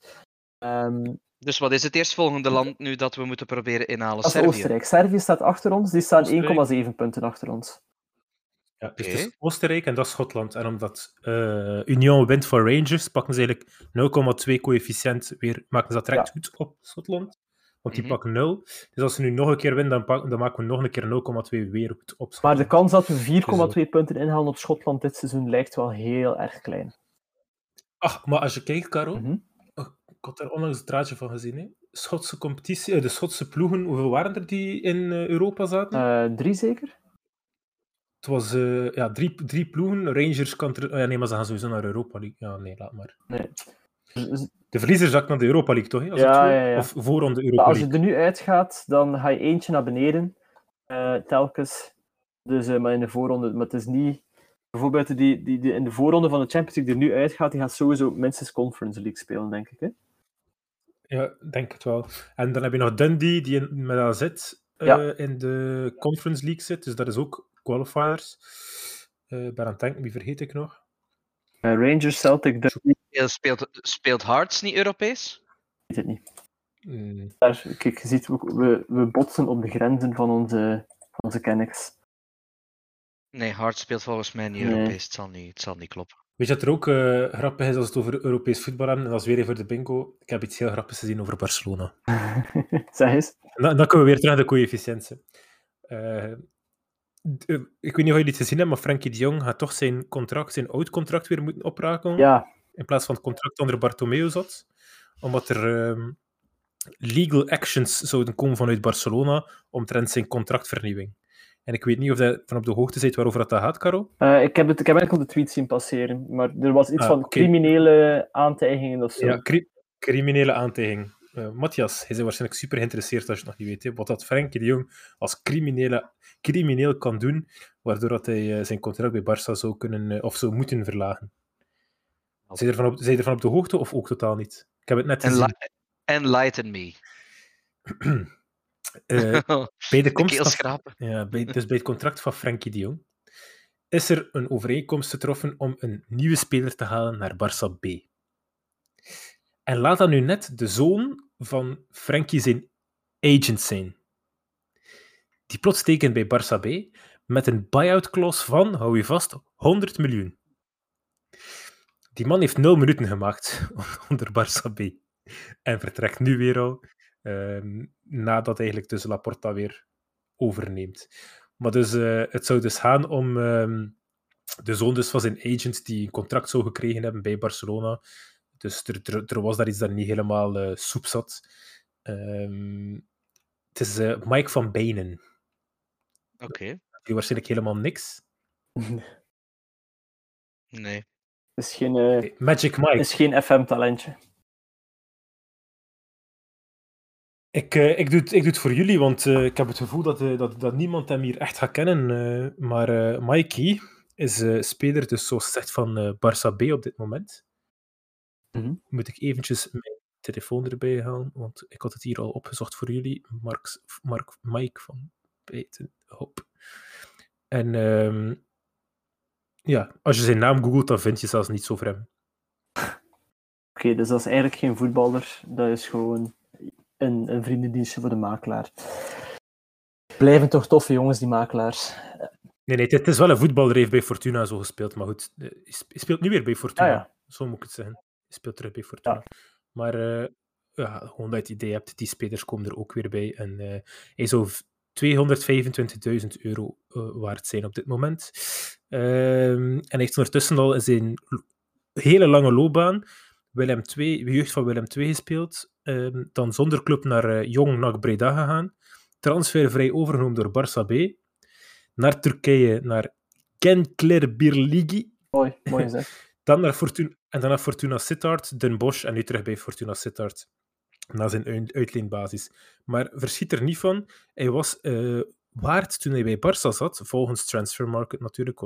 Um,
dus wat is het eerstvolgende land nu dat we moeten proberen inhalen?
Dat is Servië. Oostenrijk. Servië staat achter ons, die staan 1,7 punten achter ons.
Ja, dus het is Oostenrijk en dat is Schotland. En omdat uh, Union wint voor Rangers, pakken ze eigenlijk 0,2 coëfficiënt weer, maken ze dat direct ja. goed op Schotland. Want die mm -hmm. pakken 0. Dus als ze nu nog een keer winnen, dan, pakken, dan maken we nog een keer 0,2 weer goed op Schotland.
Maar de kans dat we 4,2 punten inhalen op Schotland dit seizoen lijkt wel heel erg klein.
Ach, maar als je kijkt, Caro, mm -hmm. ik had daar onlangs een draadje van gezien. Hè. Schotse competitie, de Schotse ploegen, hoeveel waren er die in Europa zaten?
Uh, drie zeker?
Het was uh, ja, drie, drie ploegen. Rangers kan oh, ja, nee, maar ze gaan sowieso naar Europa League. Ja, nee, laat maar.
Nee.
De verliezer zakt naar de Europa League, toch? Hè? Als ja, ja, ja. Of voor de Europa
Als je er nu uitgaat, dan ga je eentje naar beneden. Uh, telkens. Dus, uh, maar in de voorronde. Maar het is niet... Bijvoorbeeld die, die, die in de voorronde van de Champions League er nu uitgaat, die gaat sowieso minstens Conference League spelen, denk ik. Hè?
Ja, denk het wel. En dan heb je nog Dundee, die in, met AZ uh, in de Conference League zit. Dus dat is ook qualifiers. Uh, ben aan het denken, wie vergeet ik nog?
Uh, Rangers, Celtic,
Dundee. Speelt, speelt Hearts niet Europees?
Ik weet het niet. Mm. Daar, kijk, je ziet, we, we botsen op de grenzen van onze, van onze kennis.
Nee, Hearts speelt volgens mij niet nee. Europees. Het zal niet, het zal niet kloppen.
Weet je dat er ook uh, grappig is als het over Europees voetbal hebben? En dat is weer even voor de bingo. Ik heb iets heel grappigs gezien over Barcelona.
zeg eens.
dan, dan, komen we weer terug naar de coëfficiënten. Uh, ik weet niet of jullie het gezien hebben, maar Frankie de Jong gaat toch zijn contract, zijn oud contract weer moeten opraken.
Ja.
In plaats van het contract onder Bartomeu zat. Omdat er um, legal actions zouden komen vanuit Barcelona omtrent zijn contractvernieuwing. En ik weet niet of je van op de hoogte bent waarover dat gaat, Caro.
Uh, ik, heb het, ik heb enkel de tweet zien passeren, maar er was iets ah, van okay. criminele aantijgingen of zo.
Ja, cri criminele aantijging. Uh, Matthias, hij is waarschijnlijk super geïnteresseerd als je het nog niet weet. Hè, wat dat Frenkie de Jong als criminele, crimineel kan doen, waardoor dat hij uh, zijn contract bij Barça zou kunnen uh, of zou moeten verlagen. Zijn je ervan op, ervan op de hoogte of ook totaal niet? Ik heb het net gezien.
Enlighten me.
bij de komst ja, bij, dus bij het contract van Frenkie de Jong is er een overeenkomst getroffen om een nieuwe speler te halen naar Barça B. En laat dat nu net de zoon van Frankie zijn agent zijn. Die plots tekent bij Barça B met een buyout clause van, hou je vast, 100 miljoen. Die man heeft 0 minuten gemaakt onder Barça B. En vertrekt nu weer al, uh, nadat eigenlijk dus Laporta weer overneemt. Maar dus, uh, het zou dus gaan om uh, de zoon dus van zijn agent die een contract zou gekregen hebben bij Barcelona. Dus er, er, er was daar iets dat niet helemaal uh, soep zat. Um, het is uh, Mike van Benen.
Oké. Okay.
Die waarschijnlijk helemaal niks.
Nee.
Is geen, uh,
Magic Mike.
Is geen FM-talentje.
Ik, uh, ik, doe het, ik doe het voor jullie, want uh, ik heb het gevoel dat, uh, dat, dat niemand hem hier echt gaat kennen. maar Mikey is speler, dus zoals gezegd, van Barça B op dit moment.
-hmm.
Moet ik eventjes mijn telefoon erbij halen, want ik had het hier al opgezocht voor jullie. Mark, Mark Mike van Betenhop. En um, ja, als je zijn naam googelt, dan vind je zelfs niet over hem.
Oké, okay, dus dat is eigenlijk geen voetballer. Dat is gewoon een, een vriendendienstje voor de makelaar. Blijven toch toffe jongens, die makelaars.
Nee, nee, het is wel een voetballer, heeft bij Fortuna zo gespeeld. Maar goed, hij speelt nu weer bij Fortuna.
Ah, ja.
Zo moet ik het zeggen speelt terug bij Fortuna. Ja. Maar uh, ja, gewoon dat je het idee hebt, die spelers komen er ook weer bij. En uh, hij zou 225.000 euro uh, waard zijn op dit moment. Uh, en hij heeft ondertussen al in zijn hele lange loopbaan Willem II, jeugd van Willem II gespeeld. Ehm, dan zonder club naar uh, Jong naar Breda gegaan. Transfervrij overgenomen door Barça B. Naar Turkije, naar Kenkler Birligi.
Mooi, mooi zeg.
Dan naar Fortuna, en dan naar Fortuna Sittard, Den Bosch en nu terug bij Fortuna Sittard. Na zijn uitleenbasis. Maar verschiet er niet van, hij was uh, waard toen hij bij Barça zat, volgens Transfermarkt natuurlijk,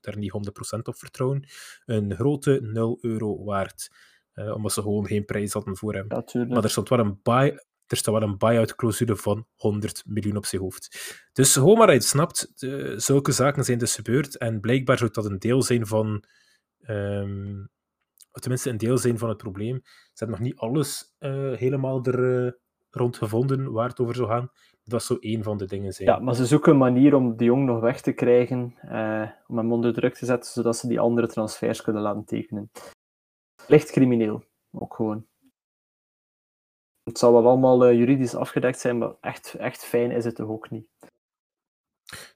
daar niet 100% op vertrouwen, een grote 0 euro waard. Uh, omdat ze gewoon geen prijs hadden voor hem. maar er stond wel een buy, er staat wel een buy-out clausule van 100 miljoen op zijn hoofd. Dus gewoon maar hij snapt, zulke zaken zijn dus gebeurd. En blijkbaar zou dat een deel zijn van. Um, tenminste, een deel zijn van het probleem. Ze hebben nog niet alles uh, helemaal er uh, rond gevonden waar het over zou gaan. Dat zou één van de dingen zijn.
Ja, maar ze zoeken een manier om de jong nog weg te krijgen, uh, om hem onder druk te zetten, zodat ze die andere transfers kunnen laten tekenen. Licht crimineel, ook gewoon. Het zal wel allemaal juridisch afgedekt zijn, maar echt, echt fijn is het toch ook niet.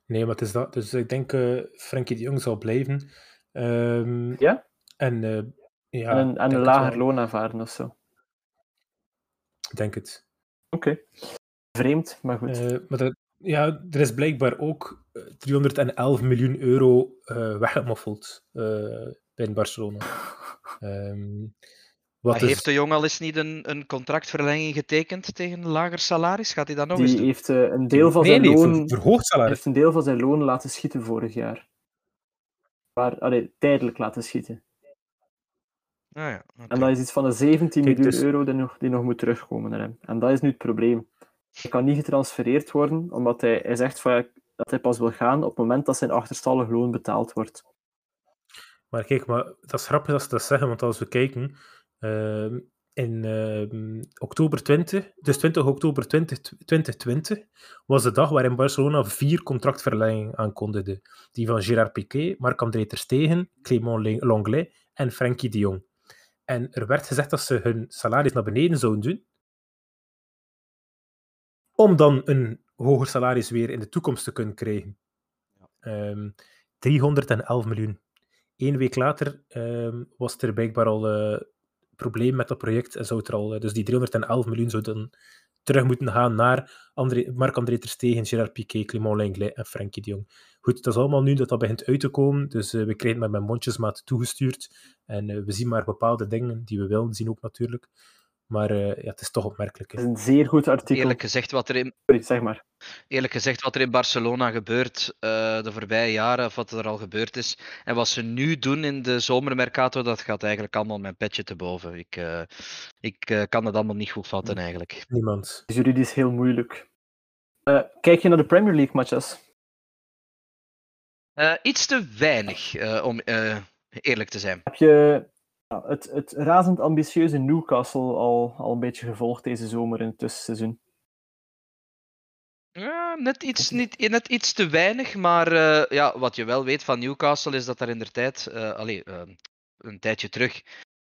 Nee, maar het is dat. Dus ik denk Frenkie de Jong zal blijven. Um,
ja?
En, uh, ja,
en een, en een lager loon aanvaarden of zo.
Ik denk het.
Oké. Okay. Vreemd, maar goed.
maar dat, ja, er is blijkbaar ook 311 miljoen euro weggemoffeld bij Barcelona. Um,
wat maar heeft de jong al eens niet een, een contractverlenging getekend tegen een lager salaris? Gaat hij dat nog
Die
eens doen?
heeft uh, een deel van zijn
nee,
loon...
verhoogd salaris.
heeft een deel van zijn loon laten schieten vorig jaar. Maar, allee, tijdelijk laten schieten.
Ah, ja, okay.
En dat is iets van de 17 Kijk, miljoen dus... euro die nog, die nog moet terugkomen naar hem. En dat is nu het probleem. Hij kan niet getransfereerd worden, omdat hij, hij zegt van, dat hij pas wil gaan op het moment dat zijn achterstallig loon betaald wordt.
Maar kijk, maar dat is grappig dat ze dat zeggen, want als we kijken, uh, in uh, oktober 20, dus 20 oktober 20, 2020, was de dag waarin Barcelona vier contractverlengingen aankondigde. Die van Gérard Piqué, Marc-André Ter Stegen, Clément Lenglet en Frenkie de Jong. En er werd gezegd dat ze hun salaris naar beneden zouden doen, om dan een hoger salaris weer in de toekomst te kunnen krijgen. Um, 311 miljoen. Eén week later um, was er blijkbaar al uh, probleem met dat project en zou er al, dus die 311 miljoen zou dan terug moeten gaan naar Marc-André Ter Stegen, Gerard Piqué, Clément Lenglet en Frenkie de Jong. Goed, dat is allemaal nu dat dat begint uit te komen, dus uh, we krijgen het met mijn mondjesmaat toegestuurd en we zien maar bepaalde dingen die we willen zien ook natuurlijk. Maar uh, ja, het is toch opmerkelijk. Hè?
Het is een zeer goed artikel.
Eerlijk gezegd, wat er in,
zeg maar.
Eerlijk gezegd, wat er in Barcelona gebeurt uh, de voorbije jaren, of wat er al gebeurd is, en wat ze nu doen in de zomermercato, dat gaat eigenlijk allemaal mijn petje te boven. Ik, uh, ik kan het allemaal niet goed vatten, eigenlijk.
Niemand.
Het is juridisch heel moeilijk. kijk je naar de Premier League matches?
iets te weinig, om eerlijk te zijn.
Heb je ja, het, het razend ambitieuze Newcastle al, al een beetje gevolgd deze zomer in het tussenseizoen?
Ja, net iets, niet, net iets te weinig, maar uh, ja, wat je wel weet van Newcastle is dat er in de tijd, uh, allee, uh, een tijdje terug,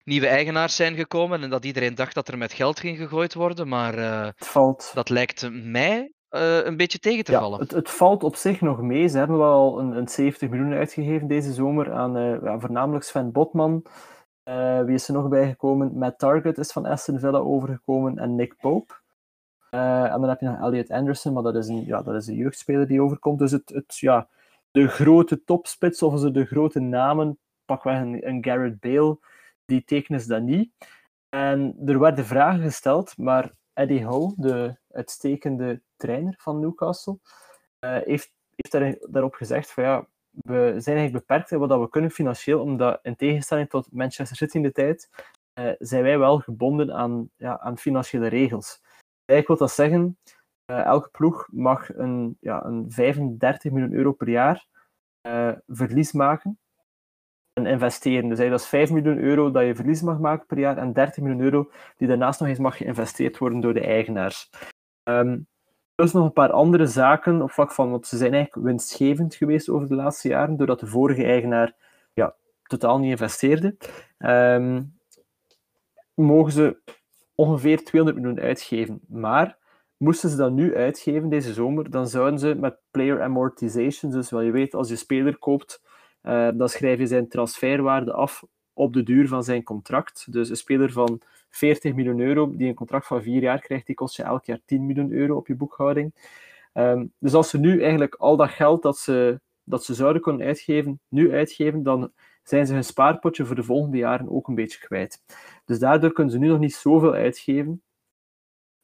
nieuwe eigenaars zijn gekomen en dat iedereen dacht dat er met geld ging gegooid worden, maar
valt...
dat lijkt mij een beetje tegen te
ja,
vallen.
Het, het, valt op zich nog mee. Ze hebben wel een, een 70 miljoen uitgegeven deze zomer aan ja, voornamelijk Sven Botman, uh, wie is er nog bijgekomen? Matt Target is van Aston Villa overgekomen en Nick Pope. Uh, en dan heb je nog Elliot Anderson, maar dat is een, ja, dat is een jeugdspeler die overkomt. Dus het, het, ja, de grote topspits, of de grote namen, pakweg een, een Garrett Bale, die tekenen ze dan niet. En er werden vragen gesteld, maar Eddie Howe, de uitstekende trainer van Newcastle, uh, heeft, heeft daar, daarop gezegd van ja, we zijn eigenlijk beperkt in wat we kunnen financieel, omdat in tegenstelling tot Manchester City in de tijd, uh, zijn wij wel gebonden aan, ja, aan financiële regels. Eigenlijk wil dat zeggen, uh, elke ploeg mag een, ja, een 35 miljoen euro per jaar uh, verlies maken en investeren. Dus dat is 5 miljoen euro dat je verlies mag maken per jaar en 30 miljoen euro die daarnaast nog eens mag geïnvesteerd worden door de eigenaars. Um, dus nog een paar andere zaken op vlak van, want ze zijn eigenlijk winstgevend geweest over de laatste jaren, doordat de vorige eigenaar ja, totaal niet investeerde. Um, mogen ze ongeveer 200 miljoen uitgeven. Maar moesten ze dat nu uitgeven deze zomer, dan zouden ze met player amortization, dus wel je weet, als je speler koopt, uh, dan schrijf je zijn transferwaarde af op de duur van zijn contract. Dus een speler van 40 miljoen euro, die een contract van vier jaar krijgt, die kost je elk jaar 10 miljoen euro op je boekhouding. Ehm, dus als ze nu eigenlijk al dat geld dat ze, dat ze zouden kunnen uitgeven, nu uitgeven, dan zijn ze hun spaarpotje voor de volgende jaren ook een beetje kwijt. Dus daardoor kunnen ze nu nog niet zoveel uitgeven.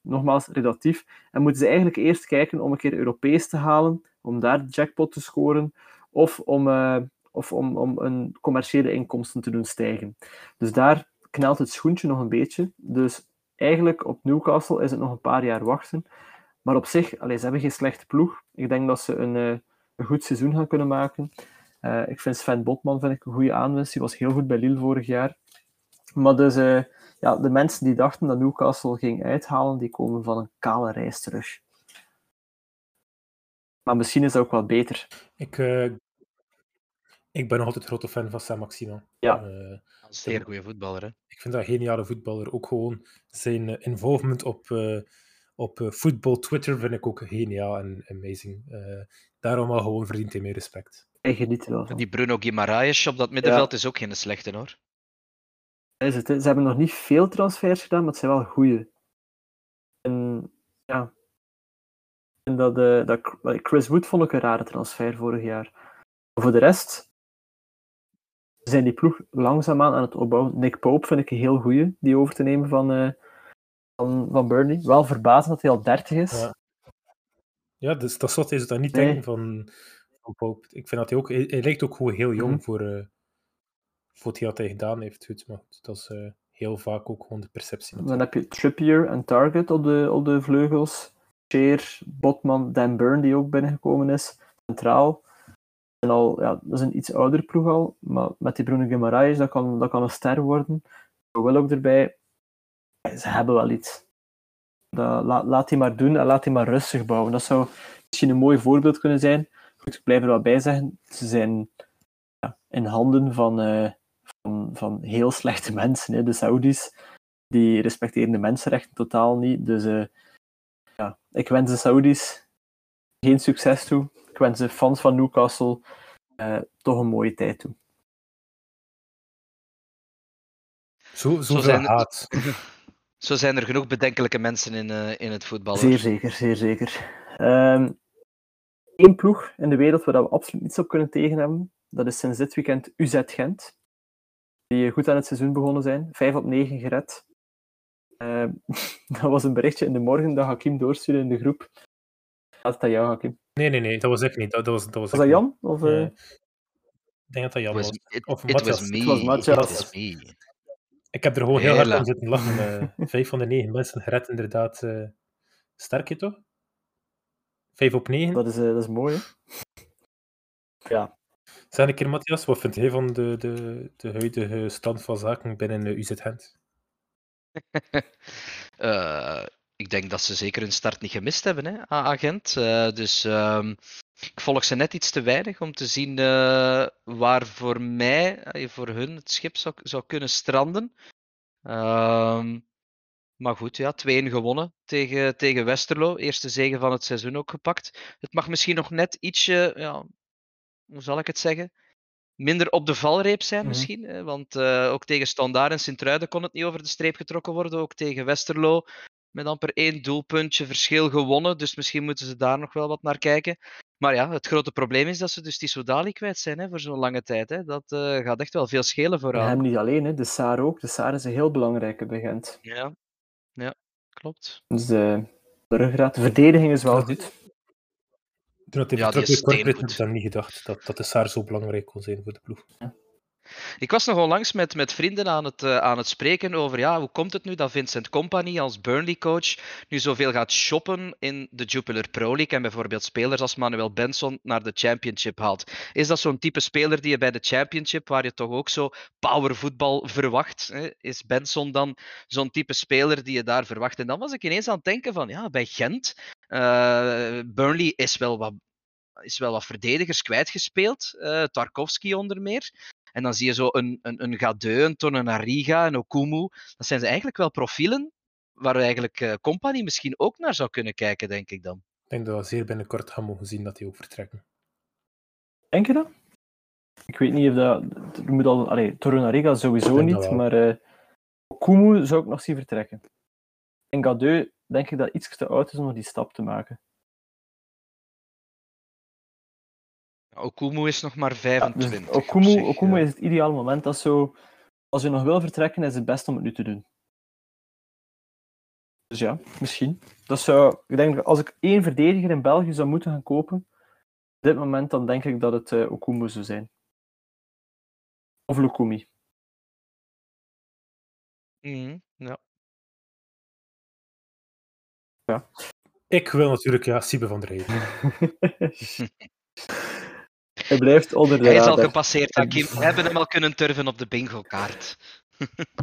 Nogmaals, relatief. En moeten ze eigenlijk eerst kijken om een keer Europees te halen, om daar de jackpot te scoren, of om, uh, of om, om een commerciële inkomsten te doen stijgen. Dus daar knelt het schoentje nog een beetje. Dus eigenlijk op Newcastle is het nog een paar jaar wachten. Maar op zich, allez, ze hebben geen slechte ploeg. Ik denk dat ze een, uh, een goed seizoen gaan kunnen maken. Uh, ik vind Sven Botman vind ik een goede aanwinst. Die was heel goed bij Lille vorig jaar. Maar dus, uh, ja, de mensen die dachten dat Newcastle ging uithalen, die komen van een kale reis terug. Maar misschien is dat ook wel beter.
Ik, ik ben nog altijd grote fan van Sam Maxima.
Ja.
een zeer goede voetballer, hè?
Ik vind dat een geniale voetballer. Ook gewoon zijn involvement op, op voetbal Twitter vind ik ook geniaal en amazing. daarom al gewoon verdient hij meer respect.
En geniet er wel van.
Die Bruno Guimaraes op dat middenveld ja. is ook geen slechte hoor.
Is het? Ze hebben nog niet veel transfers gedaan, maar het zijn wel goede. En ja. En dat, uh, dat, Chris Wood vond ik een rare transfer vorig jaar. Maar voor de rest zijn die ploeg langzaamaan aan het opbouwen. Nick Pope vind ik een heel goede, die over te nemen van, uh, van, van Burnley. Wel verbazend dat hij al 30 is.
Ja, ja dus dat soort is dat niet nee. denken van Pope. Ik vind dat hij ook... Hij, hij lijkt ook gewoon heel jong mm. voor, uh, voor wat hij gedaan heeft. Goed, maar dat is uh, heel vaak ook gewoon de perceptie.
Dan heb je Trippier en Target op de, op de vleugels. Sheer, Botman, Dan Burn die ook binnengekomen is. Centraal. Al, ja, dat is een iets ouder ploeg al. Maar met die Bruno Guimaraes, dat kan, dat kan een ster worden. Wil ook erbij. Ze hebben wel iets. Dat, laat, die maar doen en laat die maar rustig bouwen. Dat zou misschien een mooi voorbeeld kunnen zijn ik blijf er wel bij zeggen, ze zijn ja, in handen van, uh, van, van heel slechte mensen. Hè. De Saudis, die respecteren de mensenrechten totaal niet. Dus uh, ja, ik wens de Saudis geen succes toe. Ik wens de fans van Newcastle uh, toch een mooie tijd toe.
Zo, zo, zo zijn haat.
Zo zijn er genoeg bedenkelijke mensen in, uh, in het voetbal.
Zeer zeker, zeer zeker. Um, één ploeg in de wereld waar we absoluut niets op kunnen tegen hebben. Dat is sinds dit weekend UZ Gent. Die goed aan het seizoen begonnen zijn. 5 op 9 gered. Uh, dat was een berichtje in de morgen dat Hakim doorstuurde in de groep. Dat jou, Hakim?
Nee, nee, nee, dat was ik niet. Dat, dat was, dat was,
was dat Jan? Of, uh...
Ik denk dat dat Jan was.
It,
of
it
Matthias.
was me.
Het was Matthias.
Ik heb er gewoon heel hard aan zitten lachen. Uh, vijf van de negen mensen gered, inderdaad. Uh, sterk je toch? Vijf op negen.
Dat is, uh, dat is mooi, hè? Ja.
Zeg een keer, Matthias, wat vind jij van de, de, de huidige stand van zaken binnen uh, UZ Gent?
uh, ik denk dat ze zeker hun start niet gemist hebben, hè, agent. Uh, dus um, ik volg ze net iets te weinig om te zien uh, waar voor mij, voor hun, het schip zou, zou kunnen stranden. Um, maar goed, ja, 2-1 gewonnen tegen, tegen Westerlo. Eerste zege van het seizoen ook gepakt. Het mag misschien nog net ietsje, ja, hoe zal ik het zeggen? Minder op de valreep zijn
Mhm.
misschien. hè, Want uh, ook tegen Standaard en Sint-Truiden kon het niet over de streep getrokken worden. Ook tegen Westerlo met amper één doelpuntje verschil gewonnen. Dus misschien moeten ze daar nog wel wat naar kijken. Maar ja, het grote probleem is dat ze dus die Soudali kwijt zijn hè, voor zo'n lange tijd. Hè. Dat uh, gaat echt wel veel schelen voor
En hem niet alleen, hè. de Saar ook. De Saar is een heel belangrijke bij Gent.
Ja, ja klopt.
Dus de, de ruggraat, de verdediging is wel
Ja.
goed.
Toen hij
Ja,
vertrok had ik dan niet gedacht dat, dat de Saar zo belangrijk kon zijn voor de ploeg.
Ik was nog onlangs met, met vrienden aan het, uh, aan het spreken over ja, hoe komt het nu dat Vincent Company als Burnley-coach nu zoveel gaat shoppen in de Jupiler Pro League en bijvoorbeeld spelers als Manuel Benson naar de Championship haalt. Is dat zo'n type speler die je bij de Championship, waar je toch ook zo powervoetbal verwacht, hè? is Benson dan zo'n type speler die je daar verwacht? En dan was ik ineens aan het denken van ja, bij Gent, uh, Burnley is wel wat is wel wat verdedigers kwijtgespeeld. Uh, Tarkovsky onder meer. En dan zie je zo een, een, een Gadeu, een Okumu. Dat zijn ze eigenlijk wel profielen waar we eigenlijk uh, Company misschien ook naar zou kunnen kijken, denk ik dan.
Ik denk dat we zeer binnenkort gaan mogen zien dat die ook vertrekken.
Denk je dat? Ik weet niet of dat... Er moet al... Allee, Torunariga sowieso niet, maar... eh Okumu zou ik nog zien vertrekken. En Gadeu denk ik dat iets te oud is om nog die stap te maken.
Okumu is nog maar
Ja,
25.
dus Okumu,
zich,
Okumu
ja.
is het ideale moment. Dat zo, als je nog wil vertrekken, is het best om het nu te doen. Dus ja, misschien. Dat zou, ik denk, dat als ik één verdediger in België zou moeten gaan kopen, op dit moment, dan denk ik dat het eh Okumu zou zijn. Of Lukumi.
Mhm, ja.
Ik wil natuurlijk, ja, Siebe van der Heijden.
Hij blijft onder de
Hij is al gepasseerd, Hakim. We hebben hem al kunnen turven op de bingo-kaart.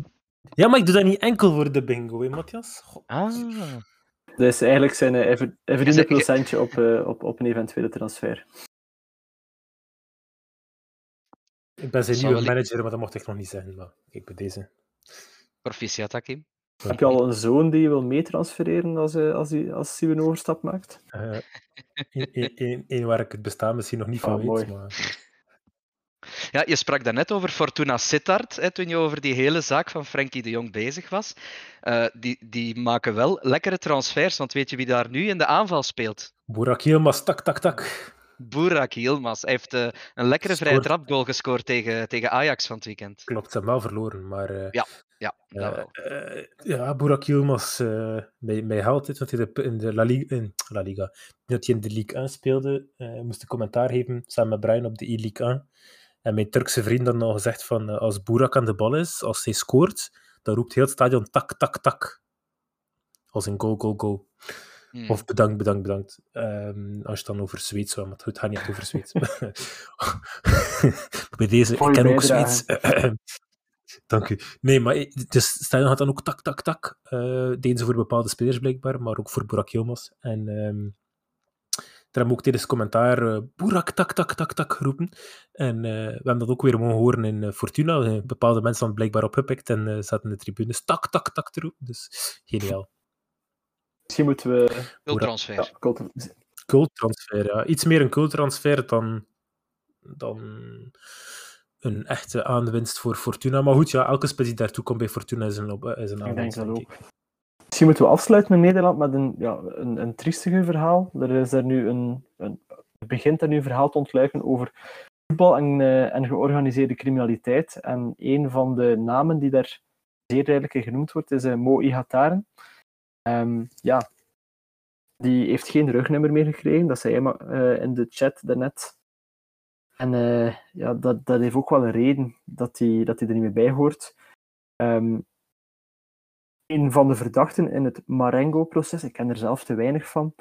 Ja, maar ik doe dat niet enkel voor de bingo, hè, Matthias?
Ah.
Dat is eigenlijk zijn eh, hij
zegt-
een procentje op, eh, op, op een eventuele transfer.
Ik ben zijn
Zal
nieuwe manager, maar dat mocht ik nog niet zeggen. Maar kijk, bij deze.
Proficiat, Hakim.
Heb je al een zoon die je wil meetransfereren als, hij als, hij als hij een overstap maakt?
Eh, Eén waar ik het bestaan misschien nog niet van
Ah,
weet.
mooi.
Maar...
Ja, je sprak daarnet over Fortuna Sittard, hè, toen je over die hele zaak van Frenkie de Jong bezig was. Eh, die, die maken wel lekkere transfers, want weet je wie daar nu in de aanval speelt?
Burak Yilmaz, tak, tak, tak.
Burak Yilmaz. Hij heeft eh, een lekkere vrije trapgoal gescoord tegen, tegen Ajax van het weekend.
Klopt, ze hebben wel verloren. Maar eh,
Ja, Ja, dat
eh,
wel.
eh, ja, Burak Yilmaz, eh mij, mij haalt dit, want hij de- in de La Liga, in La Liga dat hij in de Ligue 1 speelde, eh moest een commentaar geven samen met Brian op de E-Ligue 1. En mijn Turkse vriend had al gezegd van, als Burak aan de bal is, als hij scoort, dan roept heel het stadion tak, tak, tak. Als een go, go, go.
Hmm.
Of bedankt, bedankt, bedankt. Ehm, als je het dan over Zweeds zou, maar het gaat niet over Zweeds. Bij deze, ik ken ook. Zweeds. Dank u. Nee, maar dus stadion had dan ook tak, tak, tak. eh deden ze voor bepaalde spelers blijkbaar, maar ook voor Burak Yilmaz. En ehm er hebben ook tijdens het commentaar eh Burak, tak, tak, tak, tak geroepen. En eh, we hebben dat ook weer mogen horen in Fortuna. Bepaalde mensen hadden blijkbaar opgepikt en eh, zaten in de tribunes tak, tak, tak te roepen. Dus geniaal.
Misschien moeten we...
Veel
Burak-
transfer.
Ja, cult-
culttransfer, ja. Iets meer een culttransfer dan, dan een echte aanwinst voor Fortuna. Maar goed, ja, elke spits die daartoe komt bij Fortuna is een, op, is een
Ik denk
aanwinst,
dat ook. Misschien moeten we afsluiten in Nederland met een, ja, een, een triestiger verhaal. Er is er nu een, een, er begint er nu een verhaal te ontluiken over voetbal en, eh, en georganiseerde criminaliteit. En een van de namen die daar zeer duidelijk in genoemd wordt, is eh, Mo Ihataren. Ehm, ja, die heeft geen rugnummer meer gekregen. Dat zei hij maar eh, in de chat daarnet. En eh, ja, dat, dat heeft ook wel een reden dat hij, dat er niet meer bij hoort. Ehm, een van de verdachten in het Marengo-proces, ik ken er zelf te weinig van,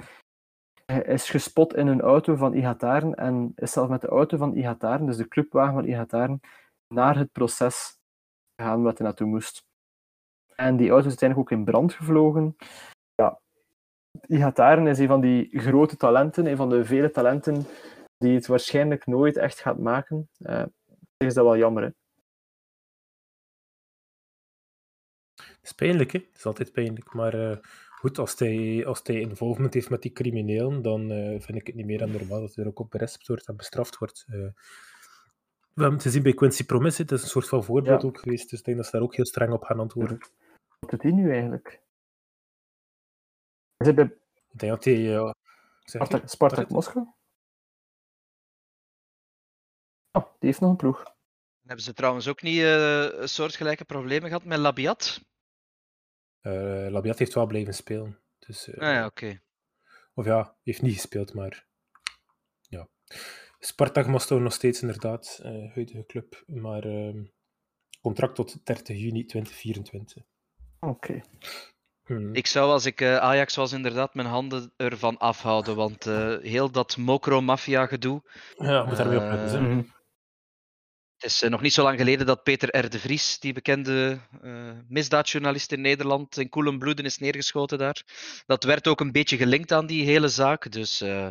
hij is gespot in een auto van Ihataren en is zelf met de auto van Ihataren, dus de clubwagen van Ihataren, naar het proces gegaan waar hij naartoe moest. En die auto is uiteindelijk ook in brand gevlogen. Ja, Ihataren is een van die grote talenten, een van de vele talenten die het waarschijnlijk nooit echt gaat maken. Eh is dat wel jammer, hè?
Het is pijnlijk, hè? Het is altijd pijnlijk. Maar eh, goed, als hij, als hij involvement heeft met die criminelen, dan eh, vind ik het niet meer dan normaal dat hij er ook op berespt wordt en bestraft wordt. Eh, we hebben het gezien bij Quincy Promise, het is een soort van voorbeeld
Ja.
ook geweest, dus ik denk dat ze daar ook heel streng op gaan antwoorden.
Wat doet hij nu eigenlijk? Is hij bij
Ik denk dat hij...
Spartak Moskou? Oh, die heeft nog een ploeg.
Hebben ze trouwens ook niet eh, een soortgelijke problemen gehad met Labiat?
Eh, Labiat heeft wel blijven spelen. Dus, eh,
Ah ja, oké.
Of ja, heeft niet gespeeld, maar ja. Spartak Moskou nog steeds inderdaad, eh huidige club, maar ehm, contract tot 30 juni 2024.
Oké.
Hmm.
Ik zou als ik eh, Ajax was inderdaad mijn handen ervan afhouden, want eh, heel dat mokro-maffia gedoe.
Ja, moet daarmee opletten.
Het is eh, nog niet zo lang geleden dat Peter R. de Vries, die bekende eh, misdaadjournalist in Nederland, in koelen bloeden is neergeschoten daar. Dat werd ook een beetje gelinkt aan die hele zaak, dus eh,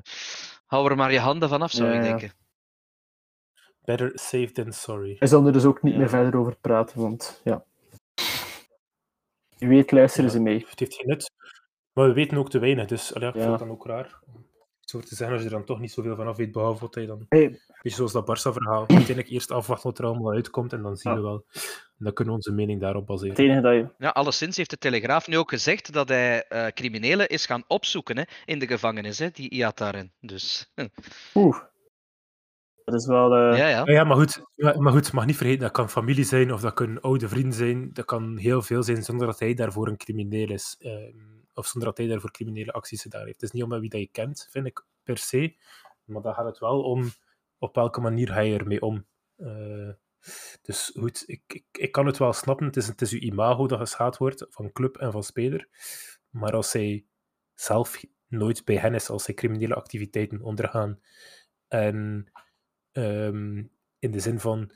hou er maar je handen van af, zou
Ja,
ik denken.
Better safe than sorry.
Hij zal er dus ook niet
Ja.
meer verder over praten, want ja. Wie weet luisteren
Ja.
ze mee.
Het heeft geen nut. Maar we weten ook te weinig, dus allee, ik
Ja.
vind het dan ook raar Zo te zeggen, als je er dan toch niet zoveel van af weet, behalve wat hij dan...
Hey.
Beetje zoals dat Barça-verhaal. Uiteindelijk eerst afwachten wat er allemaal uitkomt en dan zien we wel. En dan kunnen we onze mening daarop baseren.
Het enige dat je...
Ja, alleszins heeft de Telegraaf nu ook gezegd dat hij uh, criminelen is gaan opzoeken hè, in de gevangenis, hè, die Iataren. Dus...
Oeh. Dat is wel... Uh...
Ja, ja.
ja, maar goed, maar goed, mag niet vergeten, dat kan familie zijn of dat kunnen oude vrienden zijn. Dat kan heel veel zijn zonder dat hij daarvoor een crimineel is. Uh, of zonder dat hij daarvoor criminele acties gedaan heeft. Het is niet om wie dat je kent, vind ik, per se. Maar dan gaat het wel om op welke manier ga je ermee om. Uh, dus goed, ik, ik, ik, kan het wel snappen. Het is, het is uw imago dat geschaad wordt van club en van speler. Maar als zij zelf nooit bij hen is, als zij criminele activiteiten ondergaan. En um, in de zin van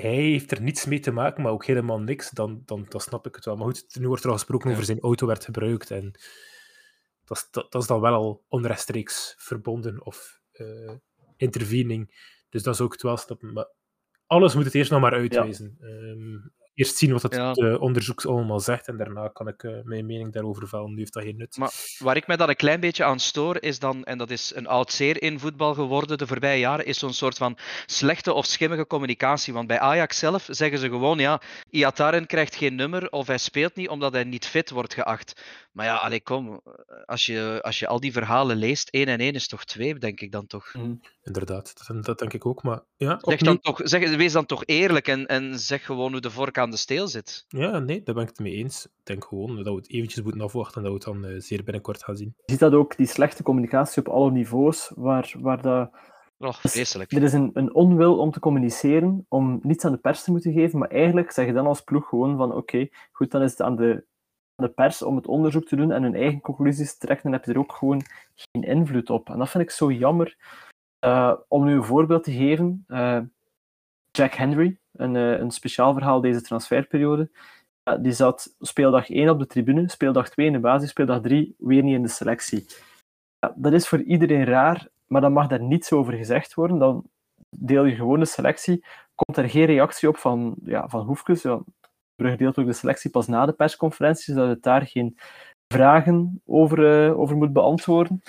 hij heeft er niets mee te maken, maar ook helemaal niks, dan, dan, dan snap ik het wel. Maar goed, nu wordt er al gesproken over zijn auto werd gebruikt en dat is, dat, dat is dan wel al onrechtstreeks verbonden of uh, intervening. Dus dat zou ik het wel snappen. Maar alles moet het eerst nog maar uitwijzen. Ja. Um, eerst zien wat het ja. uh, onderzoek allemaal zegt en daarna kan ik uh, mijn mening daarover vellen. Nu heeft dat geen nut.
Maar waar ik mij dan een klein beetje aan stoor, is dan, en dat is een oud zeer in voetbal geworden de voorbije jaren, is zo'n soort van slechte of schimmige communicatie. Want bij Ajax zelf zeggen ze gewoon, ja, Iataren krijgt geen nummer of hij speelt niet omdat hij niet fit wordt geacht. Maar ja, allee, kom, als je, als je al die verhalen leest, 1 en 1 is toch 2, denk ik dan toch.
Mm. Inderdaad, dat, dat, denk ik ook. Maar ja,
zeg dan toch, zeg, wees dan toch eerlijk en, en zeg gewoon hoe de vork aan de steel zit.
Ja, nee, daar ben ik het mee eens. Ik denk gewoon dat we het eventjes moeten afwachten en dat we het dan uh, zeer binnenkort gaan zien.
Je ziet dat ook, die slechte communicatie op alle niveaus, waar, waar dat...
Oh, vreselijk.
Er is een, een onwil om te communiceren, om niets aan de pers te moeten geven, maar eigenlijk zeg je dan als ploeg gewoon van oké, okay, goed, dan is het aan de, de pers om het onderzoek te doen en hun eigen conclusies te trekken, dan heb je er ook gewoon geen invloed op. En dat vind ik zo jammer. Uh, om nu een voorbeeld te geven, uh, Jack Henry, een, uh, een speciaal verhaal deze transferperiode, die zat speeldag 1 op de tribune, speeldag 2 in de basis, speeldag 3 weer niet in de selectie. dat is voor iedereen raar, maar dan mag daar niets over gezegd worden. Dan deel je gewoon de selectie, komt er geen reactie op van, ja, van Hoefkes. Brugge deelt ook de selectie pas na de persconferentie, zodat het daar geen vragen over, over moet beantwoorden.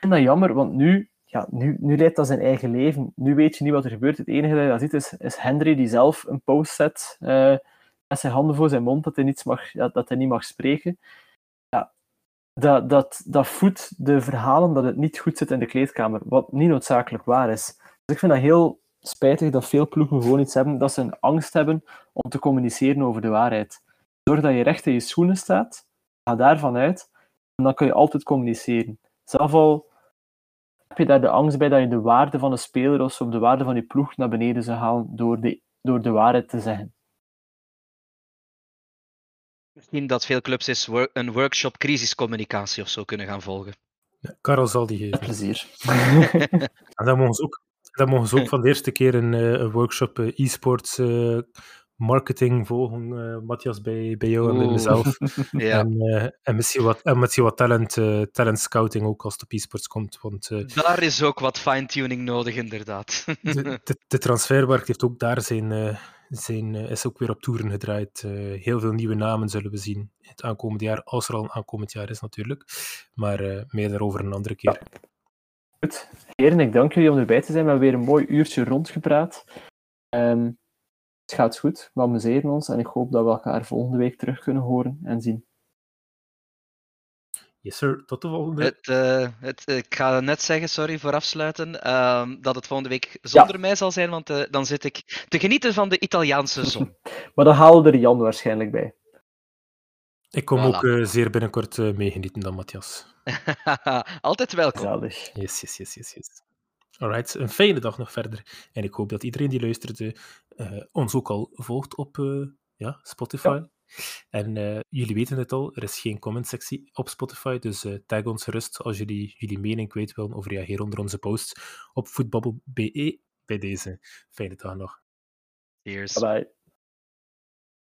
En dat jammer, want nu ja, nu, nu leidt dat zijn eigen leven. Nu weet je niet wat er gebeurt. Het enige dat je dat ziet is, is Henry die zelf een post zet uh, met zijn handen voor zijn mond dat hij, niets mag, ja, dat hij niet mag spreken. Ja, dat, dat, dat voedt de verhalen dat het niet goed zit in de kleedkamer, wat niet noodzakelijk waar is. Dus ik vind dat heel spijtig dat veel ploegen gewoon iets hebben, dat ze een angst hebben om te communiceren over de waarheid. Zorg dat je recht in je schoenen staat, ga daarvan uit, en dan kun je altijd communiceren. Zelf al heb je daar de angst bij dat je de waarde van een speler of de waarde van je ploeg naar beneden zou halen door de, door de waarheid te zeggen.
Misschien dat veel clubs eens een workshop crisiscommunicatie of zo kunnen gaan volgen.
Ja, Karel zal die geven.
Met plezier.
en dan mogen ze ook, dan mogen ze ook van de eerste keer een, een workshop e-sports uh, marketing volgen, Matthias, bij, bij jou en bij mezelf.
ja.
en, en, misschien wat, en misschien wat talent, talent scouting ook als het op e-sports komt. Want,
daar is ook wat fine-tuning nodig, inderdaad.
de, de, de, transfermarkt heeft ook daar zijn, zijn, is ook weer op toeren gedraaid. heel veel nieuwe namen zullen we zien het aankomende jaar, als er al een aankomend jaar is natuurlijk. Maar meer daarover een andere keer.
Ja. Goed. Heren, ik dank jullie om erbij te zijn. We hebben weer een mooi uurtje rondgepraat. Um, het gaat goed, we amuseren ons en ik hoop dat we elkaar volgende week terug kunnen horen en zien.
Yes sir, tot de volgende.
Het, uh, het, ik ga net zeggen, sorry voor afsluiten, uh, dat het volgende week zonder ja. mij zal zijn, want uh, dan zit ik te genieten van de Italiaanse zon.
maar dan halen we er Jan waarschijnlijk bij.
Ik kom voilà. ook zeer binnenkort meegenieten dan, Matthias.
Altijd welkom.
Zalig.
Yes, yes, yes, yes, yes. Alright, een fijne dag nog verder. En ik hoop dat iedereen die luisterde uh, ons ook al volgt op uh, ja, Spotify. Ja. En uh, jullie weten het al, er is geen comment-sectie op Spotify, dus tag ons gerust als jullie jullie mening kwijt willen of reageer onder onze posts op voetbabbel.be bij deze. Fijne dag nog.
Cheers.
Bye bye.